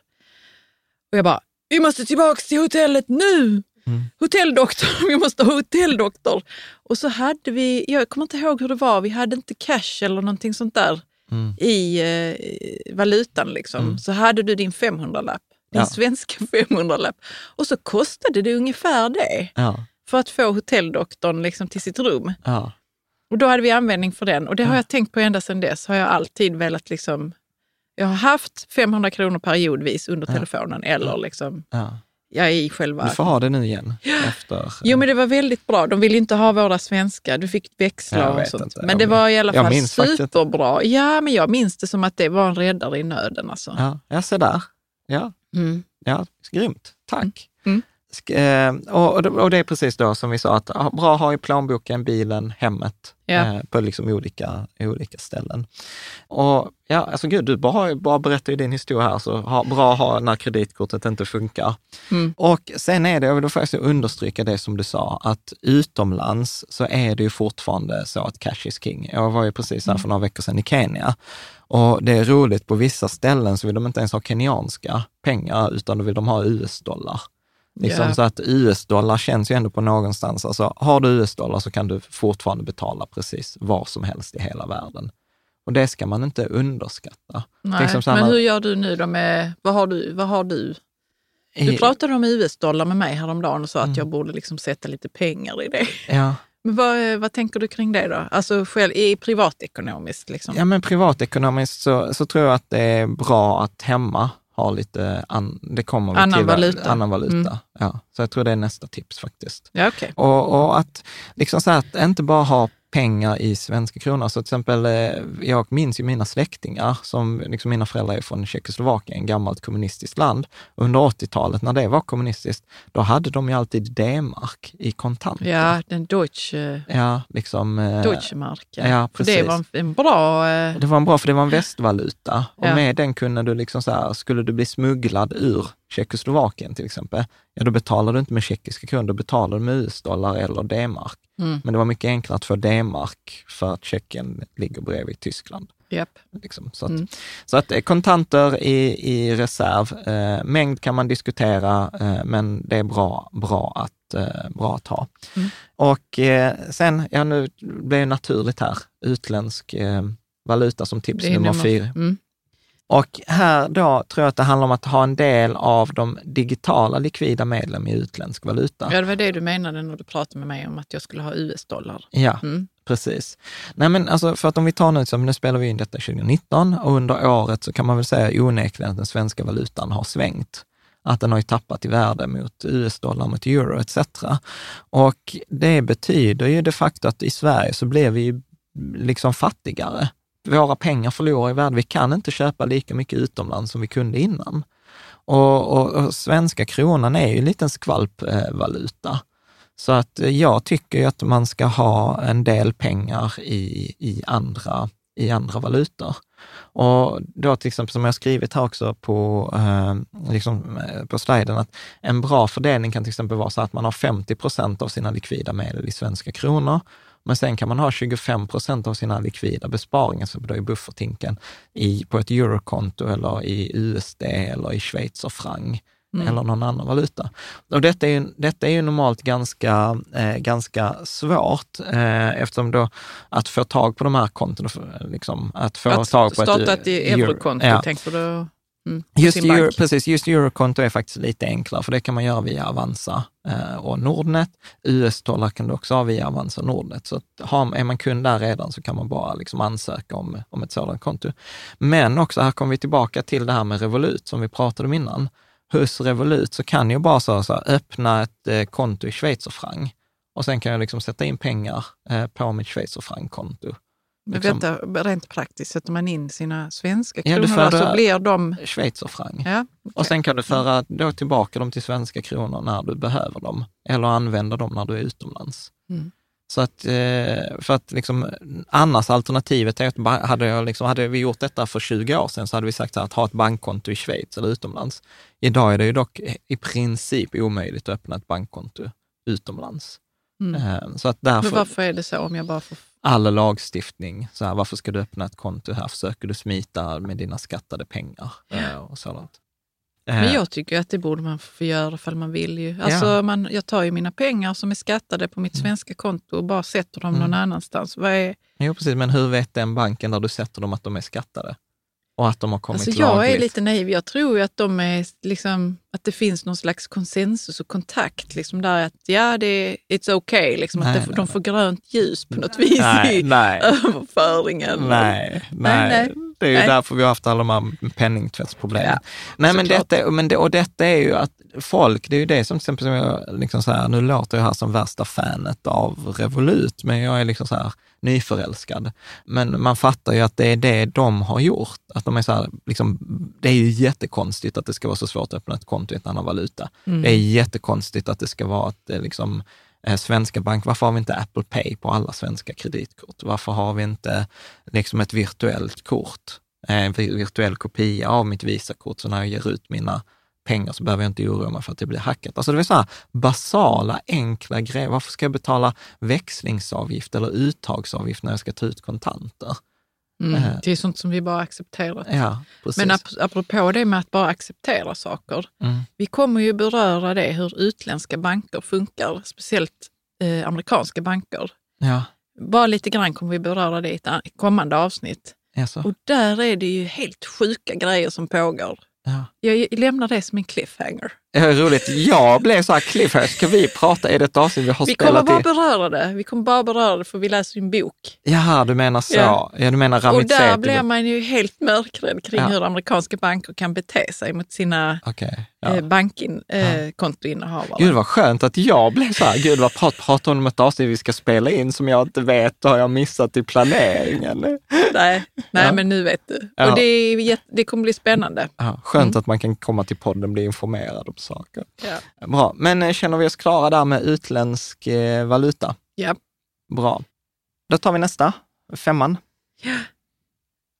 S3: Och jag bara, vi måste tillbaka till hotellet nu! Mm. Hotelldoktor, vi måste ha hotelldoktor. Och så hade vi, jag kommer inte ihåg hur det var, vi hade inte cash eller någonting sånt där mm. i eh, valutan. Liksom. Mm. Så hade du din 500-lapp, din ja. svenska 500-lapp. Och så kostade det ungefär det.
S2: Ja
S3: för att få hotelldoktorn liksom till sitt rum.
S2: Ja.
S3: Och då hade vi användning för den. Och det har jag tänkt på ända sedan dess. Har jag alltid velat liksom... Jag har haft 500 kronor periodvis under telefonen eller liksom...
S2: Ja.
S3: Jag är i själva...
S2: Du får ha det nu igen. Efter...
S3: Jo, men det var väldigt bra. De ville inte ha våra svenska. Du fick växla och sånt. Inte. Men det var i alla fall superbra. Ja, men jag minns det som att det var en räddare i nöden. Alltså.
S2: Ja, jag ser där. Ja.
S3: Mm.
S2: ja, grymt. Tack.
S3: Mm.
S2: Eh, och, det är precis då som vi sa, att bra att ha i plånboken, bilen, hemmet ja. Eh, på liksom olika, olika ställen. Och ja, alltså gud, du bara, bara berättar ju din historia här, så ha, bra att ha när kreditkortet inte funkar.
S3: Mm.
S2: Och sen är det, jag vill faktiskt understryka det som du sa, att utomlands så är det ju fortfarande så att cash is king. Jag var ju precis här för några veckor sedan i Kenya och det är roligt, på vissa ställen så vill de inte ens ha kenyanska pengar, utan då vill de ha US-dollar. Liksom yeah. Så att US-dollar känns ju ändå på någonstans, alltså har du US-dollar så kan du fortfarande betala precis var som helst i hela världen. Och det ska man inte underskatta.
S3: Nej, liksom men hur gör du nu då med, vad har du? Vad har du? Du pratade om US-dollar med mig häromdagen och sa mm. att jag borde liksom sätta lite pengar i det.
S2: Ja.
S3: Men vad, vad tänker du kring det då? Alltså själv, i privatekonomiskt? Liksom?
S2: Ja, men privatekonomiskt så, så tror jag att det är bra att hemma ha lite, an, det kommer
S3: annan till, valuta.
S2: Annan valuta. Mm. Ja, så jag tror det är nästa tips faktiskt.
S3: Ja, okay.
S2: och, och, att liksom så att inte bara ha pengar i svenska kronor. Så till exempel, eh, jag minns ju mina släktingar, som liksom mina föräldrar är från Tjeckoslovakien, gammalt kommunistiskt land. Under 80-talet, när det var kommunistiskt, då hade de ju alltid D-mark i kontanter.
S3: Ja, den Deutsche,
S2: ja, liksom,
S3: eh, Deutsche Mark.
S2: Ja, precis.
S3: Det var en bra... Eh,
S2: det var en bra, för det var en västvaluta. Och ja. med den kunde du liksom så här, skulle du bli smugglad ur Tjeckoslovakien till exempel, ja då betalar du inte med tjeckiska kronor, då betalar du med US-dollar eller D-mark.
S3: Mm.
S2: Men det var mycket enklare att få D-mark för att Tjeckien ligger bredvid Tyskland.
S3: Yep.
S2: Liksom. Så, att, mm. så att eh, kontanter i, i reserv, eh, mängd kan man diskutera, eh, men det är bra, bra, att, eh, bra att ha.
S3: Mm.
S2: Och eh, sen, ja nu blir det naturligt här, utländsk eh, valuta som tips nummer, nummer fyra.
S3: Mm.
S2: Och här då tror jag att det handlar om att ha en del av de digitala likvida medlen i utländsk valuta.
S3: Ja, det var det du menade när du pratade med mig om att jag skulle ha US-dollar.
S2: Ja,
S3: mm.
S2: precis. Nej, men alltså för att om vi tar nu, så nu spelar vi in detta 2019 och under året så kan man väl säga onekligen att den svenska valutan har svängt att den har ju tappat i värde mot US-dollar, mot euro etc. Och det betyder ju de facto att i Sverige så blev vi liksom fattigare våra pengar förlorar i värde. Vi kan inte köpa lika mycket utomlands som vi kunde innan. Och, och, och svenska kronan är ju en liten skvalpvaluta. Så att eh, jag tycker att man ska ha en del pengar i, i, andra, i andra valutor. Och då till exempel, som jag skrivit här också på, eh, liksom, eh, på sliden, att en bra fördelning kan till exempel vara så att man har 50 procent av sina likvida medel i svenska kronor men sen kan man ha 25 procent av sina likvida besparingar, så då i buffertinken, i, på ett eurokonto eller i USD eller i schweizerfranc. Mm. eller någon annan valuta. Och detta är ju, detta är ju normalt ganska, eh, ganska svårt eh, eftersom då att få tag på de här kontona, liksom, att få
S3: att
S2: tag på
S3: ett... Ett eurokonto, ja. tänker du?
S2: Mm, just, Euro, precis, just eurokonto är faktiskt lite enklare, för det kan man göra via Avanza eh, och Nordnet. US-dollar kan du också ha via Avanza och Nordnet. Så att har, är man kund där redan så kan man bara liksom ansöka om, om ett sådant konto. Men också, här kommer vi tillbaka till det här med Revolut som vi pratade om innan. Hos Revolut så kan jag bara så, så här, öppna ett eh, konto i schweizerfranc och sen kan jag liksom sätta in pengar eh, på mitt schweizerfranc-konto
S3: men liksom, vänta, rent praktiskt, sätter man in sina svenska kronor ja, så blir de...
S2: Schweizerfranc. Ja, okay. Och sen kan du föra då tillbaka dem till svenska kronor när du behöver dem, eller använda dem när du är utomlands. Mm. Så att, eh, för att liksom, annars alternativet är att hade, jag liksom, hade vi gjort detta för 20 år sedan så hade vi sagt att ha ett bankkonto i Schweiz eller utomlands. Idag är det ju dock i princip omöjligt att öppna ett bankkonto utomlands. Mm. Eh, så att därför,
S3: Men varför är det så om jag bara får
S2: all lagstiftning. Så här, varför ska du öppna ett konto här? Försöker du smita med dina skattade pengar? Ja. Och sådant.
S3: Men eh. jag tycker att det borde man få göra ifall man vill. Ju. Alltså, ja. man, jag tar ju mina pengar som är skattade på mitt mm. svenska konto och bara sätter dem mm. någon annanstans. Vad är...
S2: Jo, precis. Men hur vet den banken där du sätter dem att de är skattade? Och att de har kommit
S3: alltså, Jag lagligt. är lite naiv. Jag tror att, de är, liksom, att det finns någon slags konsensus och kontakt. Liksom där att ja, det är it's okay. Liksom, nej, att det, nej, de får grönt ljus på något vis nej, i nej. överföringen.
S2: Nej, nej. nej. Det är ju därför vi har haft alla de här penningtvättsproblemen. Ja, nej, men detta, men det, och detta är ju att folk, det är ju det som till exempel, som jag liksom så här, nu låter jag här som värsta fanet av Revolut, men jag är liksom så här, nyförälskad. Men man fattar ju att det är det de har gjort. Att de är så här, liksom, det är ju jättekonstigt att det ska vara så svårt att öppna ett konto i en annan valuta. Mm. Det är jättekonstigt att det ska vara att det liksom, Eh, svenska bank, varför har vi inte Apple Pay på alla svenska kreditkort? Varför har vi inte liksom ett virtuellt kort, eh, en virtuell kopia av mitt Visakort, så när jag ger ut mina pengar så behöver jag inte oroa mig för att det blir hackat. Alltså det är så här basala, enkla grejer. Varför ska jag betala växlingsavgift eller uttagsavgift när jag ska ta ut kontanter?
S3: Mm, eh. det är sånt som vi bara accepterar.
S2: Ja,
S3: Men ap apropå det med att bara acceptera saker. Mm. Vi kommer ju beröra det, hur utländska banker funkar, speciellt eh, amerikanska banker.
S2: Ja.
S3: Bara lite grann kommer vi beröra det i ett kommande avsnitt.
S2: Jaså.
S3: Och där är det ju helt sjuka grejer som pågår.
S2: Ja.
S3: Jag lämnar det som en cliffhanger.
S2: Ja, roligt. Jag blev så här, cliffhanger, ska vi prata? Är det ett avsnitt vi har
S3: vi
S2: spelat
S3: Vi kommer bara beröra det. Vi kommer bara beröra det för vi läser en bok.
S2: Jaha, du menar så. Ja. ja du menar
S3: Och där blir man ju helt mörkrädd kring ja. hur amerikanska banker kan bete sig mot sina
S2: okay.
S3: ja. eh, bankkontoinnehavare.
S2: Eh, gud vad skönt att jag blev så här, gud vad prat, pratar hon om ett avsnitt vi ska spela in som jag inte vet och har jag missat i planeringen?
S3: nej, nej men nu vet du. Och det, är, det kommer bli spännande.
S2: skönt mm. att man kan komma till podden och bli informerad om saker.
S3: Ja.
S2: Bra, men eh, känner vi oss klara där med utländsk eh, valuta?
S3: Ja.
S2: Bra. Då tar vi nästa, femman.
S3: Ja.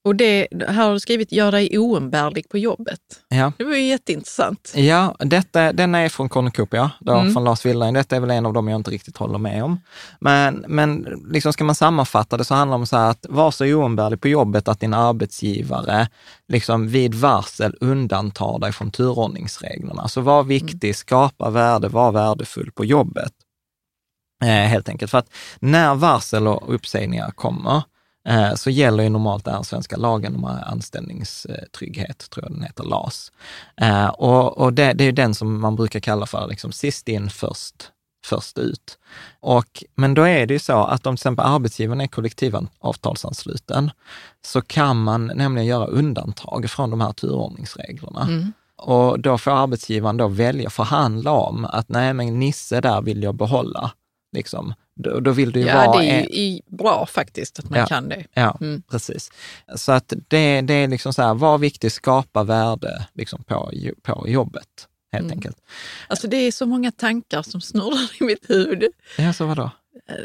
S3: Och det, här har du skrivit, gör dig oumbärlig på jobbet.
S2: Ja.
S3: Det var ju jätteintressant.
S2: Ja, detta, denna är från Cornucopia, då, mm. från Lars Willdheim. Detta är väl en av dem jag inte riktigt håller med om. Men, men liksom ska man sammanfatta det så handlar det om så här att var så oumbärlig på jobbet att din arbetsgivare liksom vid varsel undantar dig från turordningsreglerna. Så var viktig, mm. skapa värde, var värdefull på jobbet. Eh, helt enkelt. För att när varsel och uppsägningar kommer, så gäller ju normalt den svenska lagen om anställningstrygghet, tror jag den heter, LAS. Eh, och, och det, det, är den som man brukar kalla för liksom, sist in, först, först ut. Och, men då är det ju så att om till exempel arbetsgivaren är kollektivavtalsansluten, så kan man nämligen göra undantag från de här turordningsreglerna. Mm. Och då får arbetsgivaren då välja, förhandla om att nej, men Nisse där vill jag behålla liksom, då, då vill du ju
S3: ja,
S2: vara...
S3: Det är ju bra faktiskt att man
S2: ja,
S3: kan det.
S2: Ja, mm. precis. Så att det, det är liksom så här, var viktig, skapa värde liksom på, på jobbet helt mm. enkelt.
S3: Alltså det är så många tankar som snurrar i mitt huvud.
S2: Ja, så vadå? Eh,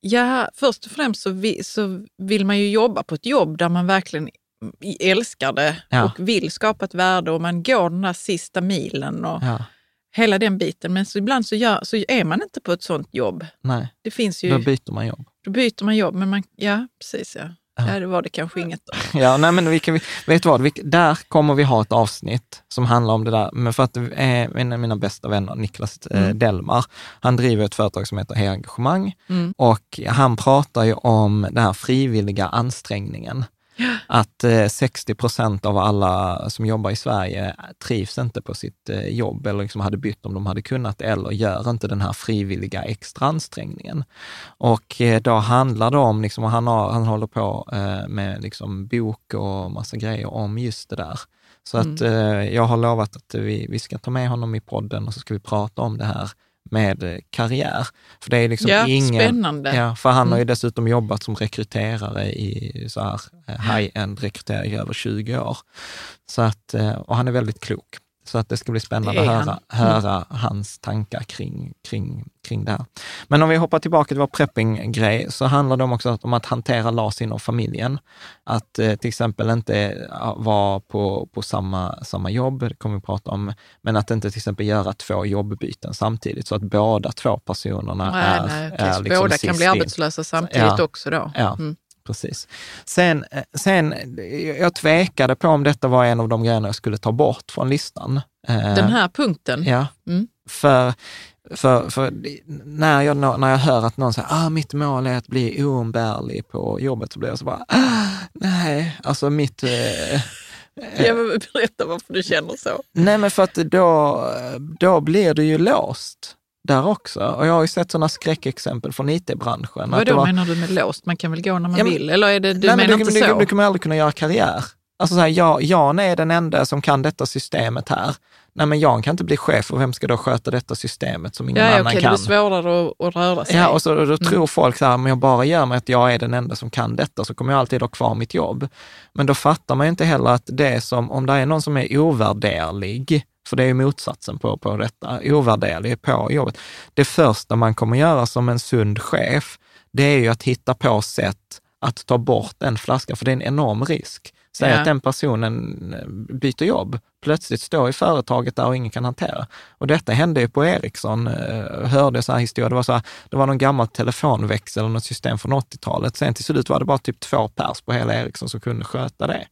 S3: ja, först och främst så, vi, så vill man ju jobba på ett jobb där man verkligen älskar det ja. och vill skapa ett värde och man går den där sista milen och ja. Hela den biten. Men så ibland så, gör, så är man inte på ett sånt jobb.
S2: Nej,
S3: det finns ju,
S2: då byter man jobb.
S3: Då byter man jobb, men man, ja precis ja. Ja, det var det kanske inget då.
S2: Ja, nej men vi kan, vet du vad, vi, där kommer vi ha ett avsnitt som handlar om det där, men för att eh, en av mina bästa vänner, Niklas eh, mm. Delmar, han driver ett företag som heter Hej Engagemang mm. och han pratar ju om den här frivilliga ansträngningen. Att 60 eh, procent av alla som jobbar i Sverige trivs inte på sitt eh, jobb eller liksom hade bytt om de hade kunnat eller gör inte den här frivilliga extra ansträngningen. Och eh, då handlar det om, liksom, han, har, han håller på med liksom bok och massa grejer om just det där. Så mm. att jag har lovat att vi, vi ska ta med honom i podden och så ska vi prata om det här med karriär. För det är liksom
S3: ja,
S2: ingen...
S3: Spännande.
S2: Ja, för han har ju mm. dessutom jobbat som rekryterare i så här eh, high-end rekrytering i över 20 år. Så att, eh, och han är väldigt klok. Så att det ska bli spännande att höra, höra mm. hans tankar kring, kring, kring det här. Men om vi hoppar tillbaka till vår prepping-grej, så handlar det också om att hantera LAS inom familjen. Att eh, till exempel inte vara på, på samma, samma jobb, det kommer vi prata om, men att inte till exempel göra två jobbbyten samtidigt, så att båda två personerna
S3: nej,
S2: är,
S3: nej, är liksom Båda kan bli arbetslösa samtidigt ja, också då.
S2: Ja. Mm precis. Sen, sen, jag tvekade på om detta var en av de grejerna jag skulle ta bort från listan.
S3: Eh, Den här punkten?
S2: Ja, mm. för, för, för när, jag, när jag hör att någon säger ah, mitt mål är att bli oumbärlig på jobbet, så blir jag så bara, ah, nej, alltså mitt... Eh,
S3: jag vill berätta varför du känner så.
S2: Nej, men för att då, då blir du ju låst där också. Och jag har ju sett sådana skräckexempel från IT-branschen.
S3: Vad då var... menar du med låst? Man kan väl gå när man ja, men, vill? Eller är det, du nej, menar
S2: men
S3: inte
S2: du,
S3: så?
S2: Du, du kommer aldrig kunna göra karriär. Alltså så här, jag, Jan är den enda som kan detta systemet här. Nej, men Jan kan inte bli chef och vem ska då sköta detta systemet som ingen
S3: ja,
S2: annan
S3: okay,
S2: kan?
S3: Det blir svårare att, att röra sig.
S2: Ja, och så, då tror mm. folk så här, om jag bara gör mig att jag är den enda som kan detta så kommer jag alltid ha kvar mitt jobb. Men då fattar man ju inte heller att det som, om det är någon som är ovärderlig, för det är ju motsatsen på, på detta, ovärderlig på jobbet. Det första man kommer göra som en sund chef, det är ju att hitta på sätt att ta bort en flaska, för det är en enorm risk. Säg ja. att den personen eh, byter jobb, plötsligt står i företaget där och ingen kan hantera. Och detta hände ju på Ericsson, eh, hörde så här historia, det var, så här, det var någon gammal telefonväxel eller något system från 80-talet. Sen till slut var det bara typ två pers på hela Ericsson som kunde sköta det.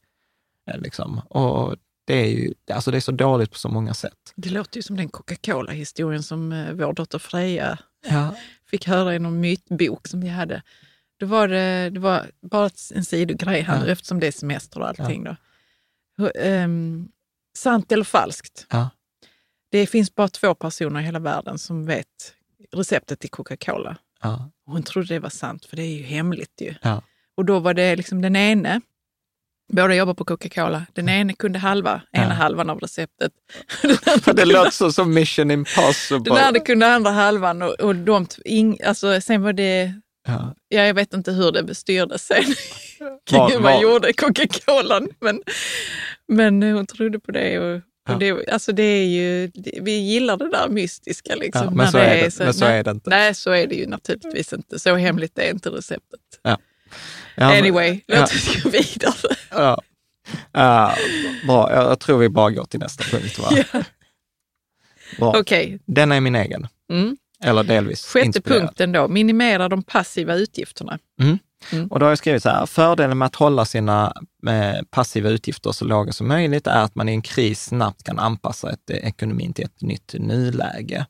S2: Eh, liksom. Och det är ju alltså det är så dåligt på så många sätt.
S3: Det låter ju som den Coca-Cola-historien som eh, vår dotter Freja ja. fick höra i någon mytbok som vi hade. Då var det, det var bara en sidogrej här ja. eftersom det är semester och allting. Ja. Då. Um, sant eller falskt?
S2: Ja.
S3: Det finns bara två personer i hela världen som vet receptet till Coca-Cola.
S2: Ja.
S3: Hon trodde det var sant, för det är ju hemligt ju.
S2: Ja.
S3: Och då var det liksom den ene Båda jobbar på Coca-Cola. Den ene kunde halva, ena ja. halvan av receptet.
S2: det låter så som mission impossible.
S3: Den andra kunde andra halvan och, och de, ing, alltså, sen var det, ja. ja. jag vet inte hur det bestyrdes sen, hur man gjorde Coca-Cola. Men, men hon trodde på det. Och, Ja. Och det, alltså det är ju, vi gillar det där mystiska. Liksom,
S2: ja, men så, är, det, så, men så är det inte.
S3: Nej, så är det ju naturligtvis inte. Så hemligt är inte receptet. Anyway, låt oss gå vidare.
S2: Ja. Uh, bra, jag tror vi bara går till nästa punkt. Va?
S3: Bra. Okay.
S2: Den är min egen.
S3: Mm.
S2: Eller delvis
S3: Sjätte
S2: inspirerad.
S3: punkten då, minimera de passiva utgifterna.
S2: Mm. Mm. Och då har jag skrivit så här, fördelen med att hålla sina eh, passiva utgifter så låga som möjligt är att man i en kris snabbt kan anpassa ett, eh, ekonomin till ett nytt nuläge.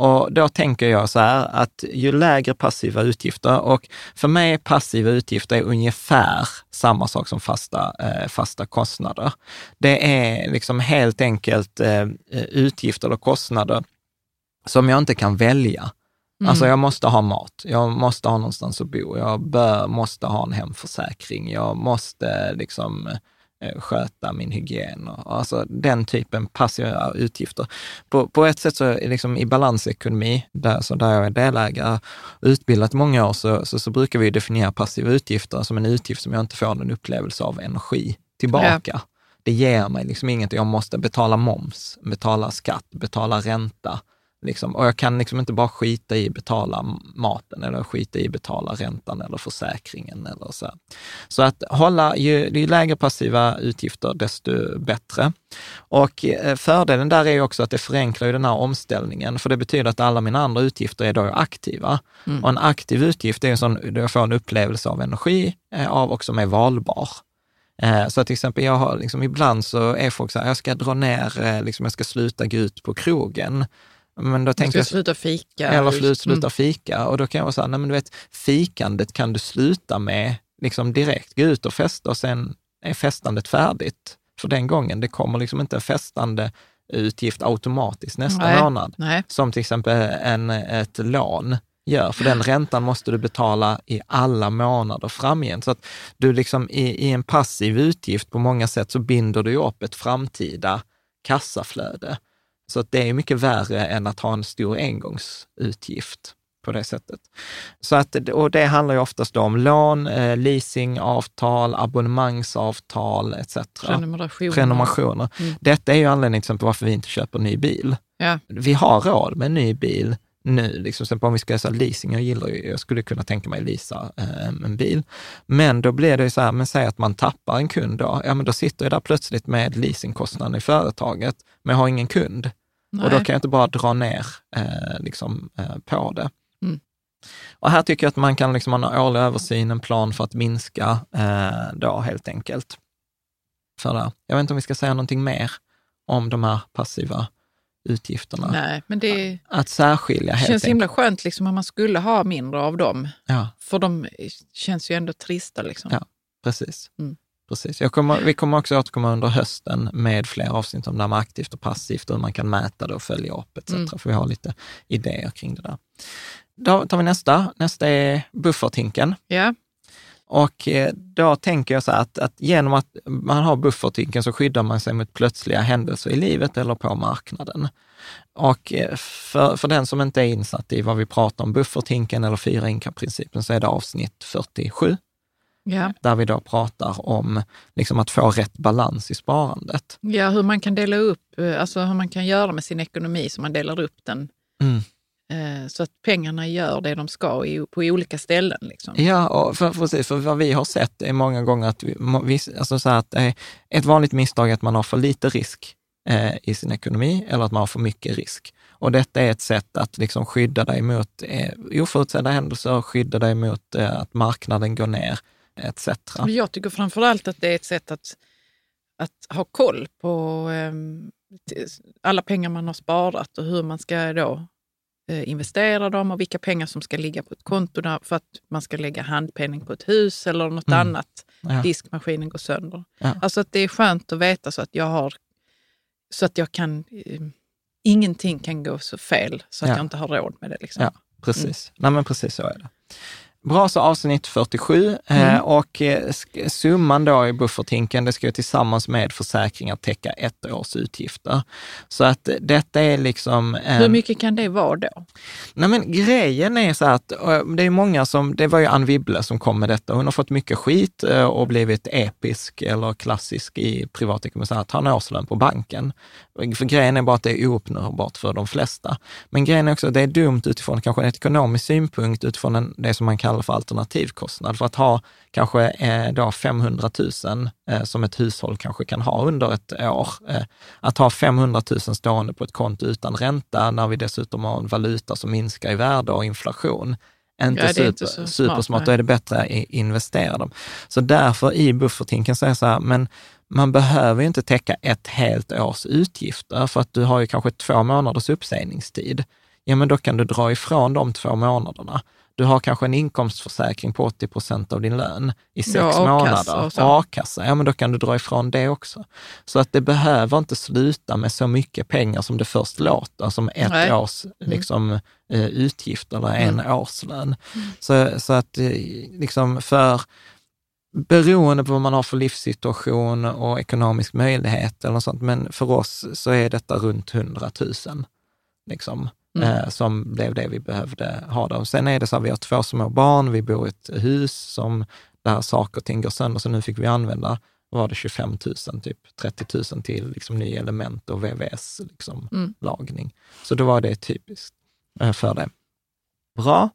S2: Och då tänker jag så här att ju lägre passiva utgifter, och för mig passiva utgifter är ungefär samma sak som fasta, eh, fasta kostnader. Det är liksom helt enkelt eh, utgifter eller kostnader som jag inte kan välja. Mm. Alltså jag måste ha mat, jag måste ha någonstans att bo, jag bör, måste ha en hemförsäkring, jag måste liksom sköta min hygien. Och, alltså den typen passiva utgifter. På, på ett sätt så är liksom i balansekonomi, där, så där jag är delägare, utbildat många år, så, så, så, brukar vi definiera passiva utgifter som en utgift som jag inte får en upplevelse av energi tillbaka. Ja. Det ger mig liksom inget, jag måste betala moms, betala skatt, betala ränta, Liksom. Och jag kan liksom inte bara skita i betala maten eller skita i betala räntan eller försäkringen. Eller så. så att hålla, ju, ju lägre passiva utgifter, desto bättre. Och eh, fördelen där är ju också att det förenklar ju den här omställningen, för det betyder att alla mina andra utgifter är då aktiva. Mm. Och en aktiv utgift är en sån, jag får en upplevelse av energi eh, av och som är valbar. Eh, så till exempel, jag har liksom, ibland så är folk så här, jag ska dra ner, liksom, jag ska sluta gå ut på krogen.
S3: Men då tänkte jag, sluta fika.
S2: Eller slut, sluta mm. fika. Och då kan jag vara så här, nej men du vet, fikandet kan du sluta med liksom direkt. Gå ut och festa och sen är festandet färdigt för den gången. Det kommer liksom inte en festande utgift automatiskt nästa nej, månad. Nej. Som till exempel en, ett lån gör, för den räntan måste du betala i alla månader framgent. Så att du liksom i, i en passiv utgift på många sätt så binder du upp ett framtida kassaflöde. Så att det är mycket värre än att ha en stor engångsutgift på det sättet. Så att, och det handlar ju oftast om lån, eh, leasingavtal, abonnemangsavtal etc.
S3: Prenumerationer.
S2: Prenumerationer. Mm. Detta är ju anledningen till exempel varför vi inte köper ny bil. Ja. Vi har råd med en ny bil nu. Liksom, sen om vi ska säga leasing, jag gillar ju, jag skulle kunna tänka mig leasa eh, en bil. Men då blir det ju så här, men säg att man tappar en kund då, ja men då sitter jag där plötsligt med leasingkostnaden i företaget, men jag har ingen kund. Nej. Och då kan jag inte bara dra ner eh, liksom, eh, på det. Mm. Och här tycker jag att man kan liksom ha en årlig översyn, en plan för att minska eh, då helt enkelt. För det. Jag vet inte om vi ska säga någonting mer om de här passiva utgifterna.
S3: Nej, men det
S2: att särskilja helt
S3: känns himla skönt liksom om man skulle ha mindre av dem. Ja. För de känns ju ändå trista. Liksom.
S2: Ja, precis. Mm. Precis. Kommer, vi kommer också återkomma under hösten med fler avsnitt om det här med aktivt och passivt och hur man kan mäta det och följa upp etc. Mm. För vi har lite idéer kring det där. Då tar vi nästa. Nästa är bufferthinken.
S3: Ja.
S2: Och eh, då tänker jag så här att, att genom att man har bufferthinken så skyddar man sig mot plötsliga händelser i livet eller på marknaden. Och eh, för, för den som inte är insatt i vad vi pratar om, bufferthinken eller fyra inkomstprincipen, så är det avsnitt 47 Ja. Där vi då pratar om liksom att få rätt balans i sparandet.
S3: Ja, hur man kan dela upp, eh, alltså hur man kan göra med sin ekonomi så man delar upp den. Mm. Eh, så att pengarna gör det de ska på olika ställen. Liksom.
S2: Ja, och för, precis. För vad vi har sett är många gånger att, vi, alltså så att ett vanligt misstag är att man har för lite risk eh, i sin ekonomi eller att man har för mycket risk. Och detta är ett sätt att liksom skydda dig mot eh, oförutsedda händelser, skydda dig mot eh, att marknaden går ner etc.
S3: Jag tycker framför allt att det är ett sätt att, att ha koll på um, alla pengar man har sparat och hur man ska då uh, investera dem och vilka pengar som ska ligga på ett konto för att man ska lägga handpenning på ett hus eller något mm. annat. Ja. Diskmaskinen går sönder. Ja. Alltså att det är skönt att veta så att jag har så att jag kan uh, ingenting kan gå så fel så att ja. jag inte har råd med det. Liksom. Ja,
S2: precis. Mm. Nej, men precis så är det. Bra, så avsnitt 47 eh, mm. och eh, summan då i bufferthinken, det ska ju tillsammans med försäkringar täcka ett års utgifter. Så att detta är liksom...
S3: Hur mycket kan det vara då?
S2: Nej men grejen är så att det är många som, det var ju Ann Wibble som kom med detta, hon har fått mycket skit eh, och blivit episk eller klassisk i privatekonomi, att ta en årslön på banken. För grejen är bara att det är ouppnåbart för de flesta. Men grejen är också att det är dumt utifrån kanske en ekonomisk synpunkt, utifrån en, det som man kallar för alternativkostnad. För att ha kanske eh, då 500 000 eh, som ett hushåll kanske kan ha under ett år. Eh, att ha 500 000 stående på ett konto utan ränta, när vi dessutom har en valuta som minskar i värde och inflation, inte, ja, super, inte supersmart, smart, då är det bättre att investera dem. Så därför i buffertinken säger jag så här, men man behöver ju inte täcka ett helt års utgifter, för att du har ju kanske två månaders uppsägningstid. Ja, men då kan du dra ifrån de två månaderna. Du har kanske en inkomstförsäkring på 80 procent av din lön i sex ja, månader. A-kassa, ja men då kan du dra ifrån det också. Så att det behöver inte sluta med så mycket pengar som det först låter, som ett Nej. års mm. liksom, mm. utgift eller en mm. årslön. Mm. Så, så att eh, liksom för beroende på vad man har för livssituation och ekonomisk möjlighet eller något sånt, men för oss så är detta runt 100 000. Liksom. Mm. Eh, som blev det vi behövde ha. Då. Sen är det så att vi har två små barn, vi bor i ett hus som där saker och ting går sönder, så nu fick vi använda var det 25 000, typ 30 000 till liksom, nya element och VVS-lagning. Liksom, mm. Så då var det typiskt eh, för det. Bra.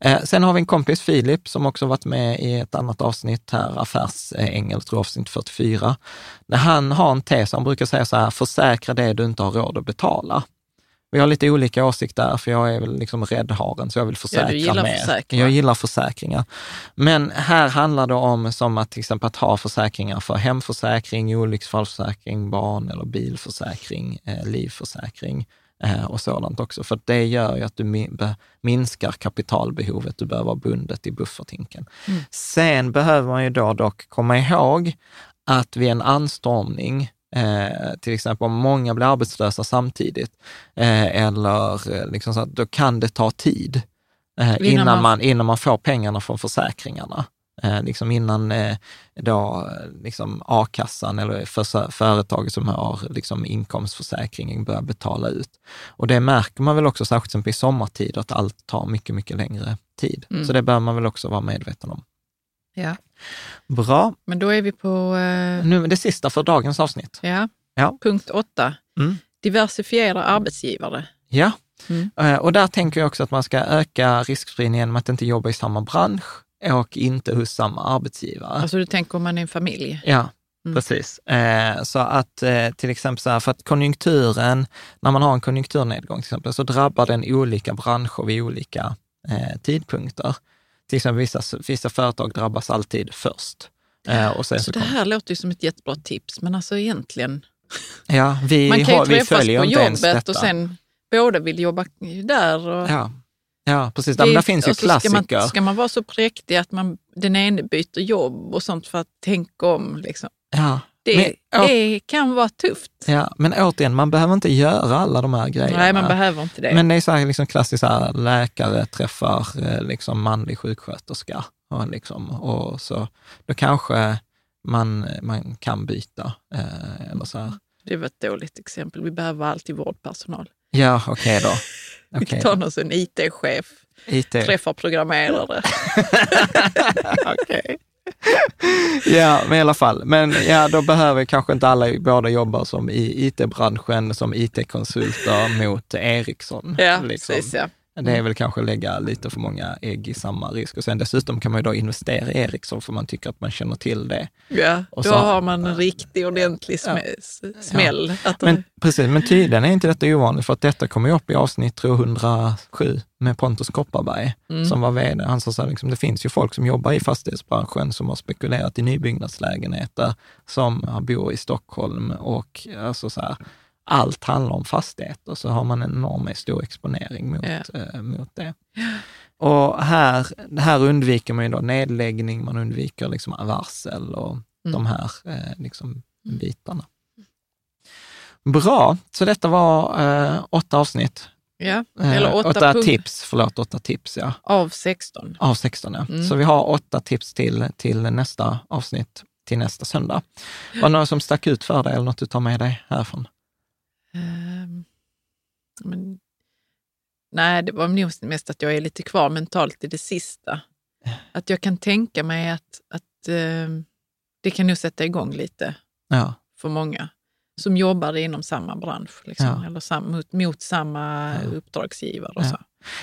S2: Eh, sen har vi en kompis, Filip, som också varit med i ett annat avsnitt här, Affärsängel, tror jag, avsnitt 44. När han har en tes, han brukar säga så här, försäkra det du inte har råd att betala. Vi har lite olika åsikter för jag är väl liksom räddharen, så jag vill försäkra ja, du gillar mer. Försäkringar. Jag gillar försäkringar. Men här handlar det om som att till exempel att ha försäkringar för hemförsäkring, olycksfallsförsäkring, barn eller bilförsäkring, eh, livförsäkring eh, och sådant också. För det gör ju att du minskar kapitalbehovet, du behöver vara bundet i buffertinken. Mm. Sen behöver man ju då dock komma ihåg att vid en anstormning Eh, till exempel om många blir arbetslösa samtidigt, eh, eller eh, liksom så, då kan det ta tid eh, innan, man, man, innan man får pengarna från försäkringarna. Eh, liksom innan eh, då, liksom a-kassan eller för, företaget som har liksom inkomstförsäkringen börjar betala ut. Och det märker man väl också, särskilt i sommartid, att allt tar mycket, mycket längre tid. Mm. Så det bör man väl också vara medveten om.
S3: Ja.
S2: Bra.
S3: Men då är vi på... Eh...
S2: Nu det sista för dagens avsnitt.
S3: Ja. ja. Punkt åtta. Mm. Diversifiera arbetsgivare.
S2: Ja, mm. Eh, och där tänker jag också att man ska öka riskspridningen genom att inte jobba i samma bransch och inte hos samma arbetsgivare.
S3: Alltså du tänker om man är en familj?
S2: Ja, Mm. Precis. Eh, så att eh, till exempel så här, för att konjunkturen, när man har en konjunkturnedgång till exempel, så drabbar den olika branscher vid olika eh, tidpunkter. Till exempel vissa, vissa företag drabbas alltid först.
S3: Eh, och sen så, så det här låter ju som ett jättebra tips, men alltså egentligen...
S2: Ja, vi,
S3: man kan ju
S2: vi följer
S3: på
S2: inte ens
S3: jobbet och sen båda vill jobba där. Och
S2: ja. ja, precis. Det, där finns ju klassiker.
S3: Ska man, ska man vara så präktig att man, den ene byter jobb och sånt för att tänka om? Liksom.
S2: Ja,
S3: det, men, det kan vara tufft.
S2: Ja, men återigen, man behöver inte göra alla de här grejerna.
S3: Nej, man behöver inte det.
S2: Men det är så här, liksom klassiskt, så här, läkare träffar eh, liksom, manlig sjuksköterska. Och, liksom, och så, då kanske man, man kan byta. Eh, eller så här.
S3: Det var ett dåligt exempel. Vi behöver alltid vårdpersonal.
S2: Ja, okej okay då.
S3: Okay. Vi tar oss en IT-chef, IT. träffar programmerare.
S2: okej. ja, men i alla fall. Men ja, då behöver kanske inte alla båda jobba som i it-branschen som it-konsulter mot Ericsson.
S3: Ja, liksom. precis. Ja.
S2: Det är väl kanske lägga lite för många ägg i samma risk. Och sen dessutom kan man ju då investera i Ericsson för man tycker att man känner till det.
S3: Ja, och då så, har man en riktig ordentlig sm ja, smäll.
S2: Ja. men, precis, men tydligen är inte detta ovanligt för att detta kommer ju upp i avsnitt 107 med Pontus Kopparberg mm. som var vd. Han sa så här, liksom, det finns ju folk som jobbar i fastighetsbranschen som har spekulerat i nybyggnadslägenheter, som bor i Stockholm och alltså så här, allt handlar om fastigheter, så har man en enormt stor exponering mot, ja. eh, mot det. Och här, här undviker man ju då nedläggning, man undviker liksom varsel och mm. de här eh, liksom, bitarna. Bra, så detta var eh, åtta avsnitt.
S3: Ja,
S2: eh, eller åtta, åtta tips, förlåt, åtta tips ja.
S3: Av 16.
S2: Av 16 ja. Mm. Så vi har åtta tips till, till nästa avsnitt, till nästa söndag. Var det några som stack ut för dig eller något du tar med dig härifrån? Um,
S3: men, nej, det var nog mest att jag är lite kvar mentalt i det sista. Att jag kan tänka mig att, att um, det kan nog sätta igång lite
S2: ja.
S3: för många som jobbar inom samma bransch, liksom, ja. eller sam, mot, mot samma ja. uppdragsgivare. Och så.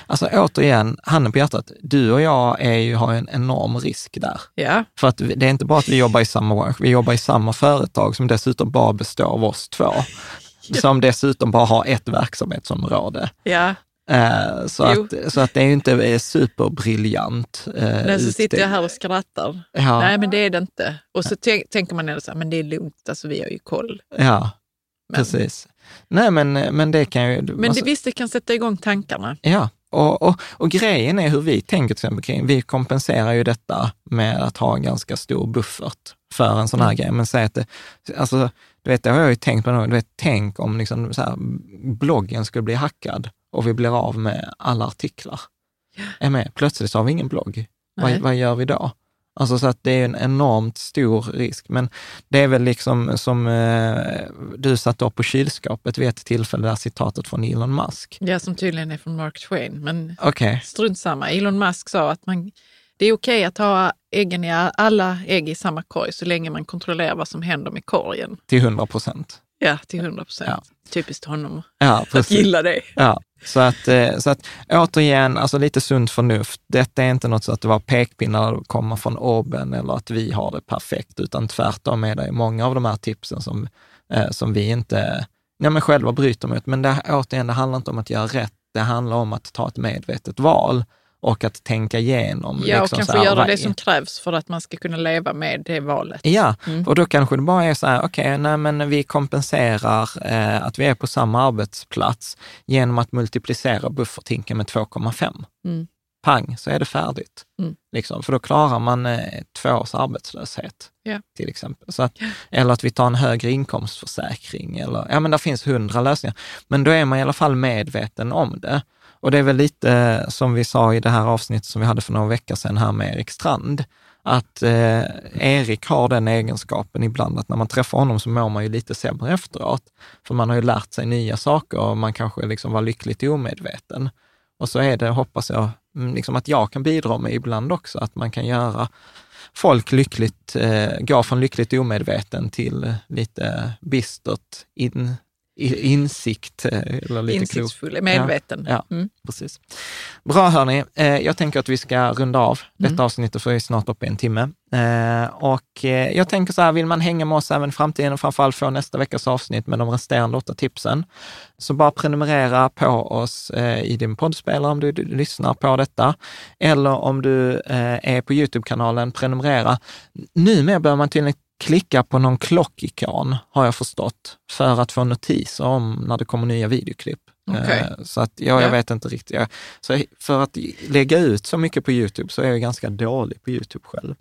S2: Alltså återigen, handen på hjärtat, du och jag är ju, har en enorm risk där.
S3: Ja.
S2: För att det är inte bara att vi jobbar i samma bransch, vi jobbar i samma företag som dessutom bara består av oss två som dessutom bara har ett verksamhetsområde.
S3: Ja.
S2: Uh, så, att, så att det är ju inte superbriljant.
S3: Uh, Nej, så sitter jag här och skrattar. Ja. Nej, men det är det inte. Och så tänker man ändå så här, men det är lugnt, alltså vi har ju koll.
S2: Ja, men. precis. Nej, men, men det kan ju...
S3: Men alltså, det, visst, det kan sätta igång tankarna.
S2: Ja, och, och, och, grejen är hur vi tänker till exempel kring, vi kompenserar ju detta med att ha en ganska stor buffert för en sån här mm. grej. Men säg att det, alltså, du vet, det har jag ju tänkt på, du vet, tänk om liksom här, bloggen skulle bli hackad och vi blir av med alla artiklar. Är med? Plötsligt har vi ingen blogg. Vad, vad, gör vi då? Alltså så att det är en enormt stor risk. Men det är väl liksom som eh, du satte upp på kylskåpet vid ett tillfälle, det här citatet från Elon Musk.
S3: Ja, som tydligen är från Mark Twain. Men
S2: okay.
S3: strunt samma. Elon Musk sa att man, det är okej att ha äggen i, alla ägg i samma korg så länge man kontrollerar vad som händer med korgen.
S2: Till 100 procent.
S3: Ja, till 100 procent. Ja. Typiskt honom
S2: ja,
S3: att gilla det.
S2: Ja, så att, eh, så att återigen, alltså lite sunt förnuft. Detta är inte något så att det var pekpinnar och kommer från Oben eller att vi har det perfekt, utan tvärtom är det många av de här tipsen som, eh, som vi inte ja, men själva bryter mot. Men det, återigen, det handlar inte om att göra rätt. Det handlar om att ta ett medvetet val och att tänka igenom.
S3: Ja,
S2: liksom
S3: och kanske göra det som krävs för att man ska kunna leva med det valet.
S2: Ja, mm. och då kanske det bara är så här, okej, okay, nej men vi kompenserar eh, att vi är på samma arbetsplats genom att multiplicera bufferthinken med 2,5. Mm. Pang, så är det färdigt. Mm. Liksom, för då klarar man eh, två års arbetslöshet,
S3: ja.
S2: till exempel. Så att, eller att vi tar en högre inkomstförsäkring. Eller, ja, men det finns hundra lösningar. Men då är man i alla fall medveten om det. Och det är väl lite eh, som vi sa i det här avsnittet som vi hade för några veckor sedan här med Erik Strand, att eh, Erik har den egenskapen ibland att när man träffar honom så mår man ju lite sämre efteråt. För man har ju lärt sig nya saker och man kanske liksom var lyckligt omedveten. Och så är det, hoppas jag, mm, liksom att jag kan bidra med ibland också, att man kan göra folk lyckligt, eh, gå från lyckligt omedveten till lite bistert in, insikt. Eh, eller lite
S3: Insiktsfull, klok. medveten.
S2: Ja, ja mm. precis. Bra hörni, eh, jag tänker att vi ska runda av detta mm. avsnittet, för vi är snart uppe i en timme. Eh, och jag tänker så här, vill man hänga med oss även i framtiden och framförallt få nästa veckas avsnitt med de resterande åtta tipsen, så bara prenumerera på oss i din poddspelare om du, lyssnar på detta. Eller om du är på Youtube-kanalen, prenumerera. Numera bör man tydligen klicka på någon klockikon, har jag förstått, för att få notiser om när det kommer nya videoklipp.
S3: Okay. Eh,
S2: så att, ja, jag ja. vet inte riktigt. Så för att lägga ut så mycket på Youtube så är jag ganska dålig på Youtube själv.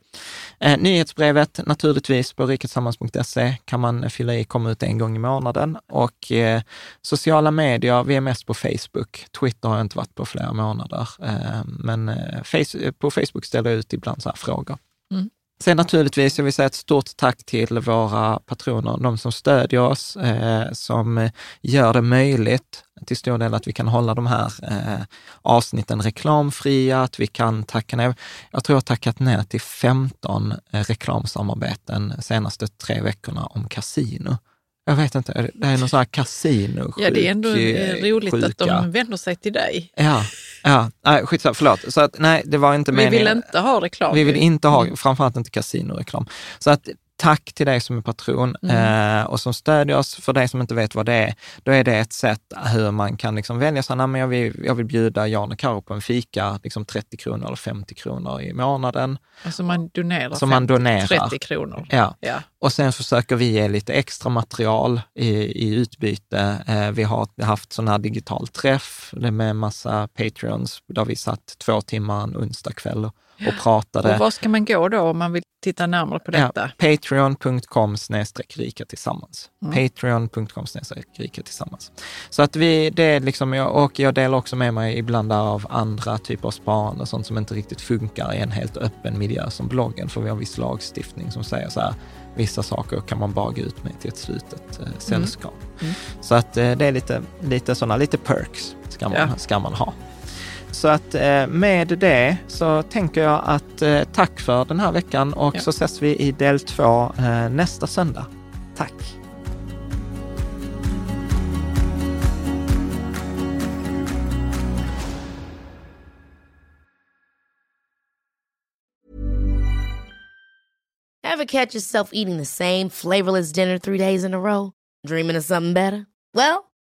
S2: Eh, nyhetsbrevet naturligtvis på riketsammans.se kan man fylla i, komma ut en gång i månaden. Och eh, sociala medier, vi är mest på Facebook. Twitter har jag inte varit på flera månader. Eh, men eh, face, på Facebook ställer jag ut ibland så här frågor. Mm. Sen naturligtvis, jag vill säga ett stort tack till våra patroner, de som stödjer oss, eh, som gör det möjligt till stor del att vi kan hålla de här eh, avsnitten reklamfria, att vi kan tacka ner. Jag tror jag har tackat ner till 15 eh, reklamsamarbeten senaste tre veckorna om kasino. Jag vet inte, det är någon sån här kasino
S3: Ja, det är ändå eh, roligt sjuka. att de vänder sig till dig.
S2: Ja, ja. Nej, skitsamma, förlåt. Så att, nej, det var inte meningen.
S3: Vi vill inte ha reklam.
S2: Vi vill inte ha, framförallt inte kasinoreklam. Så att tack till dig som är patron mm. eh, och som stödjer oss. För dig som inte vet vad det är, då är det ett sätt hur man kan liksom välja, så, men jag, vill, jag vill bjuda Jan och Karo på en fika, liksom 30 kronor eller 50 kronor i månaden.
S3: Alltså man donerar,
S2: så man donerar
S3: 30 kronor.
S2: Ja. ja. Och sen försöker vi ge lite extra material i, i utbyte. Eh, vi har haft sån här digital träff med massa Patreons, där vi satt två timmar en onsdag kväll och, och pratade.
S3: Och var ska man gå då om man vill titta närmare på detta?
S2: Ja, Patreon.com rika tillsammans. Mm. Patreon.com rika tillsammans. Så att vi, det är liksom, och jag delar också med mig ibland av andra typer av sparande, sånt som inte riktigt funkar i en helt öppen miljö som bloggen, för vi har viss lagstiftning som säger så här, vissa saker kan man bara gå ut med till ett slutet eh, mm. sällskap. Mm. Mm. Så att eh, det är lite, lite sådana, lite perks ska man, ja. ska man ha. Så att eh, med det så tänker jag att eh, tack för den här veckan och ja. så ses vi i del två eh, nästa söndag. Tack! Have catch yourself eating the same flavorless dinner three days in a row? Dreaming of something better? Well,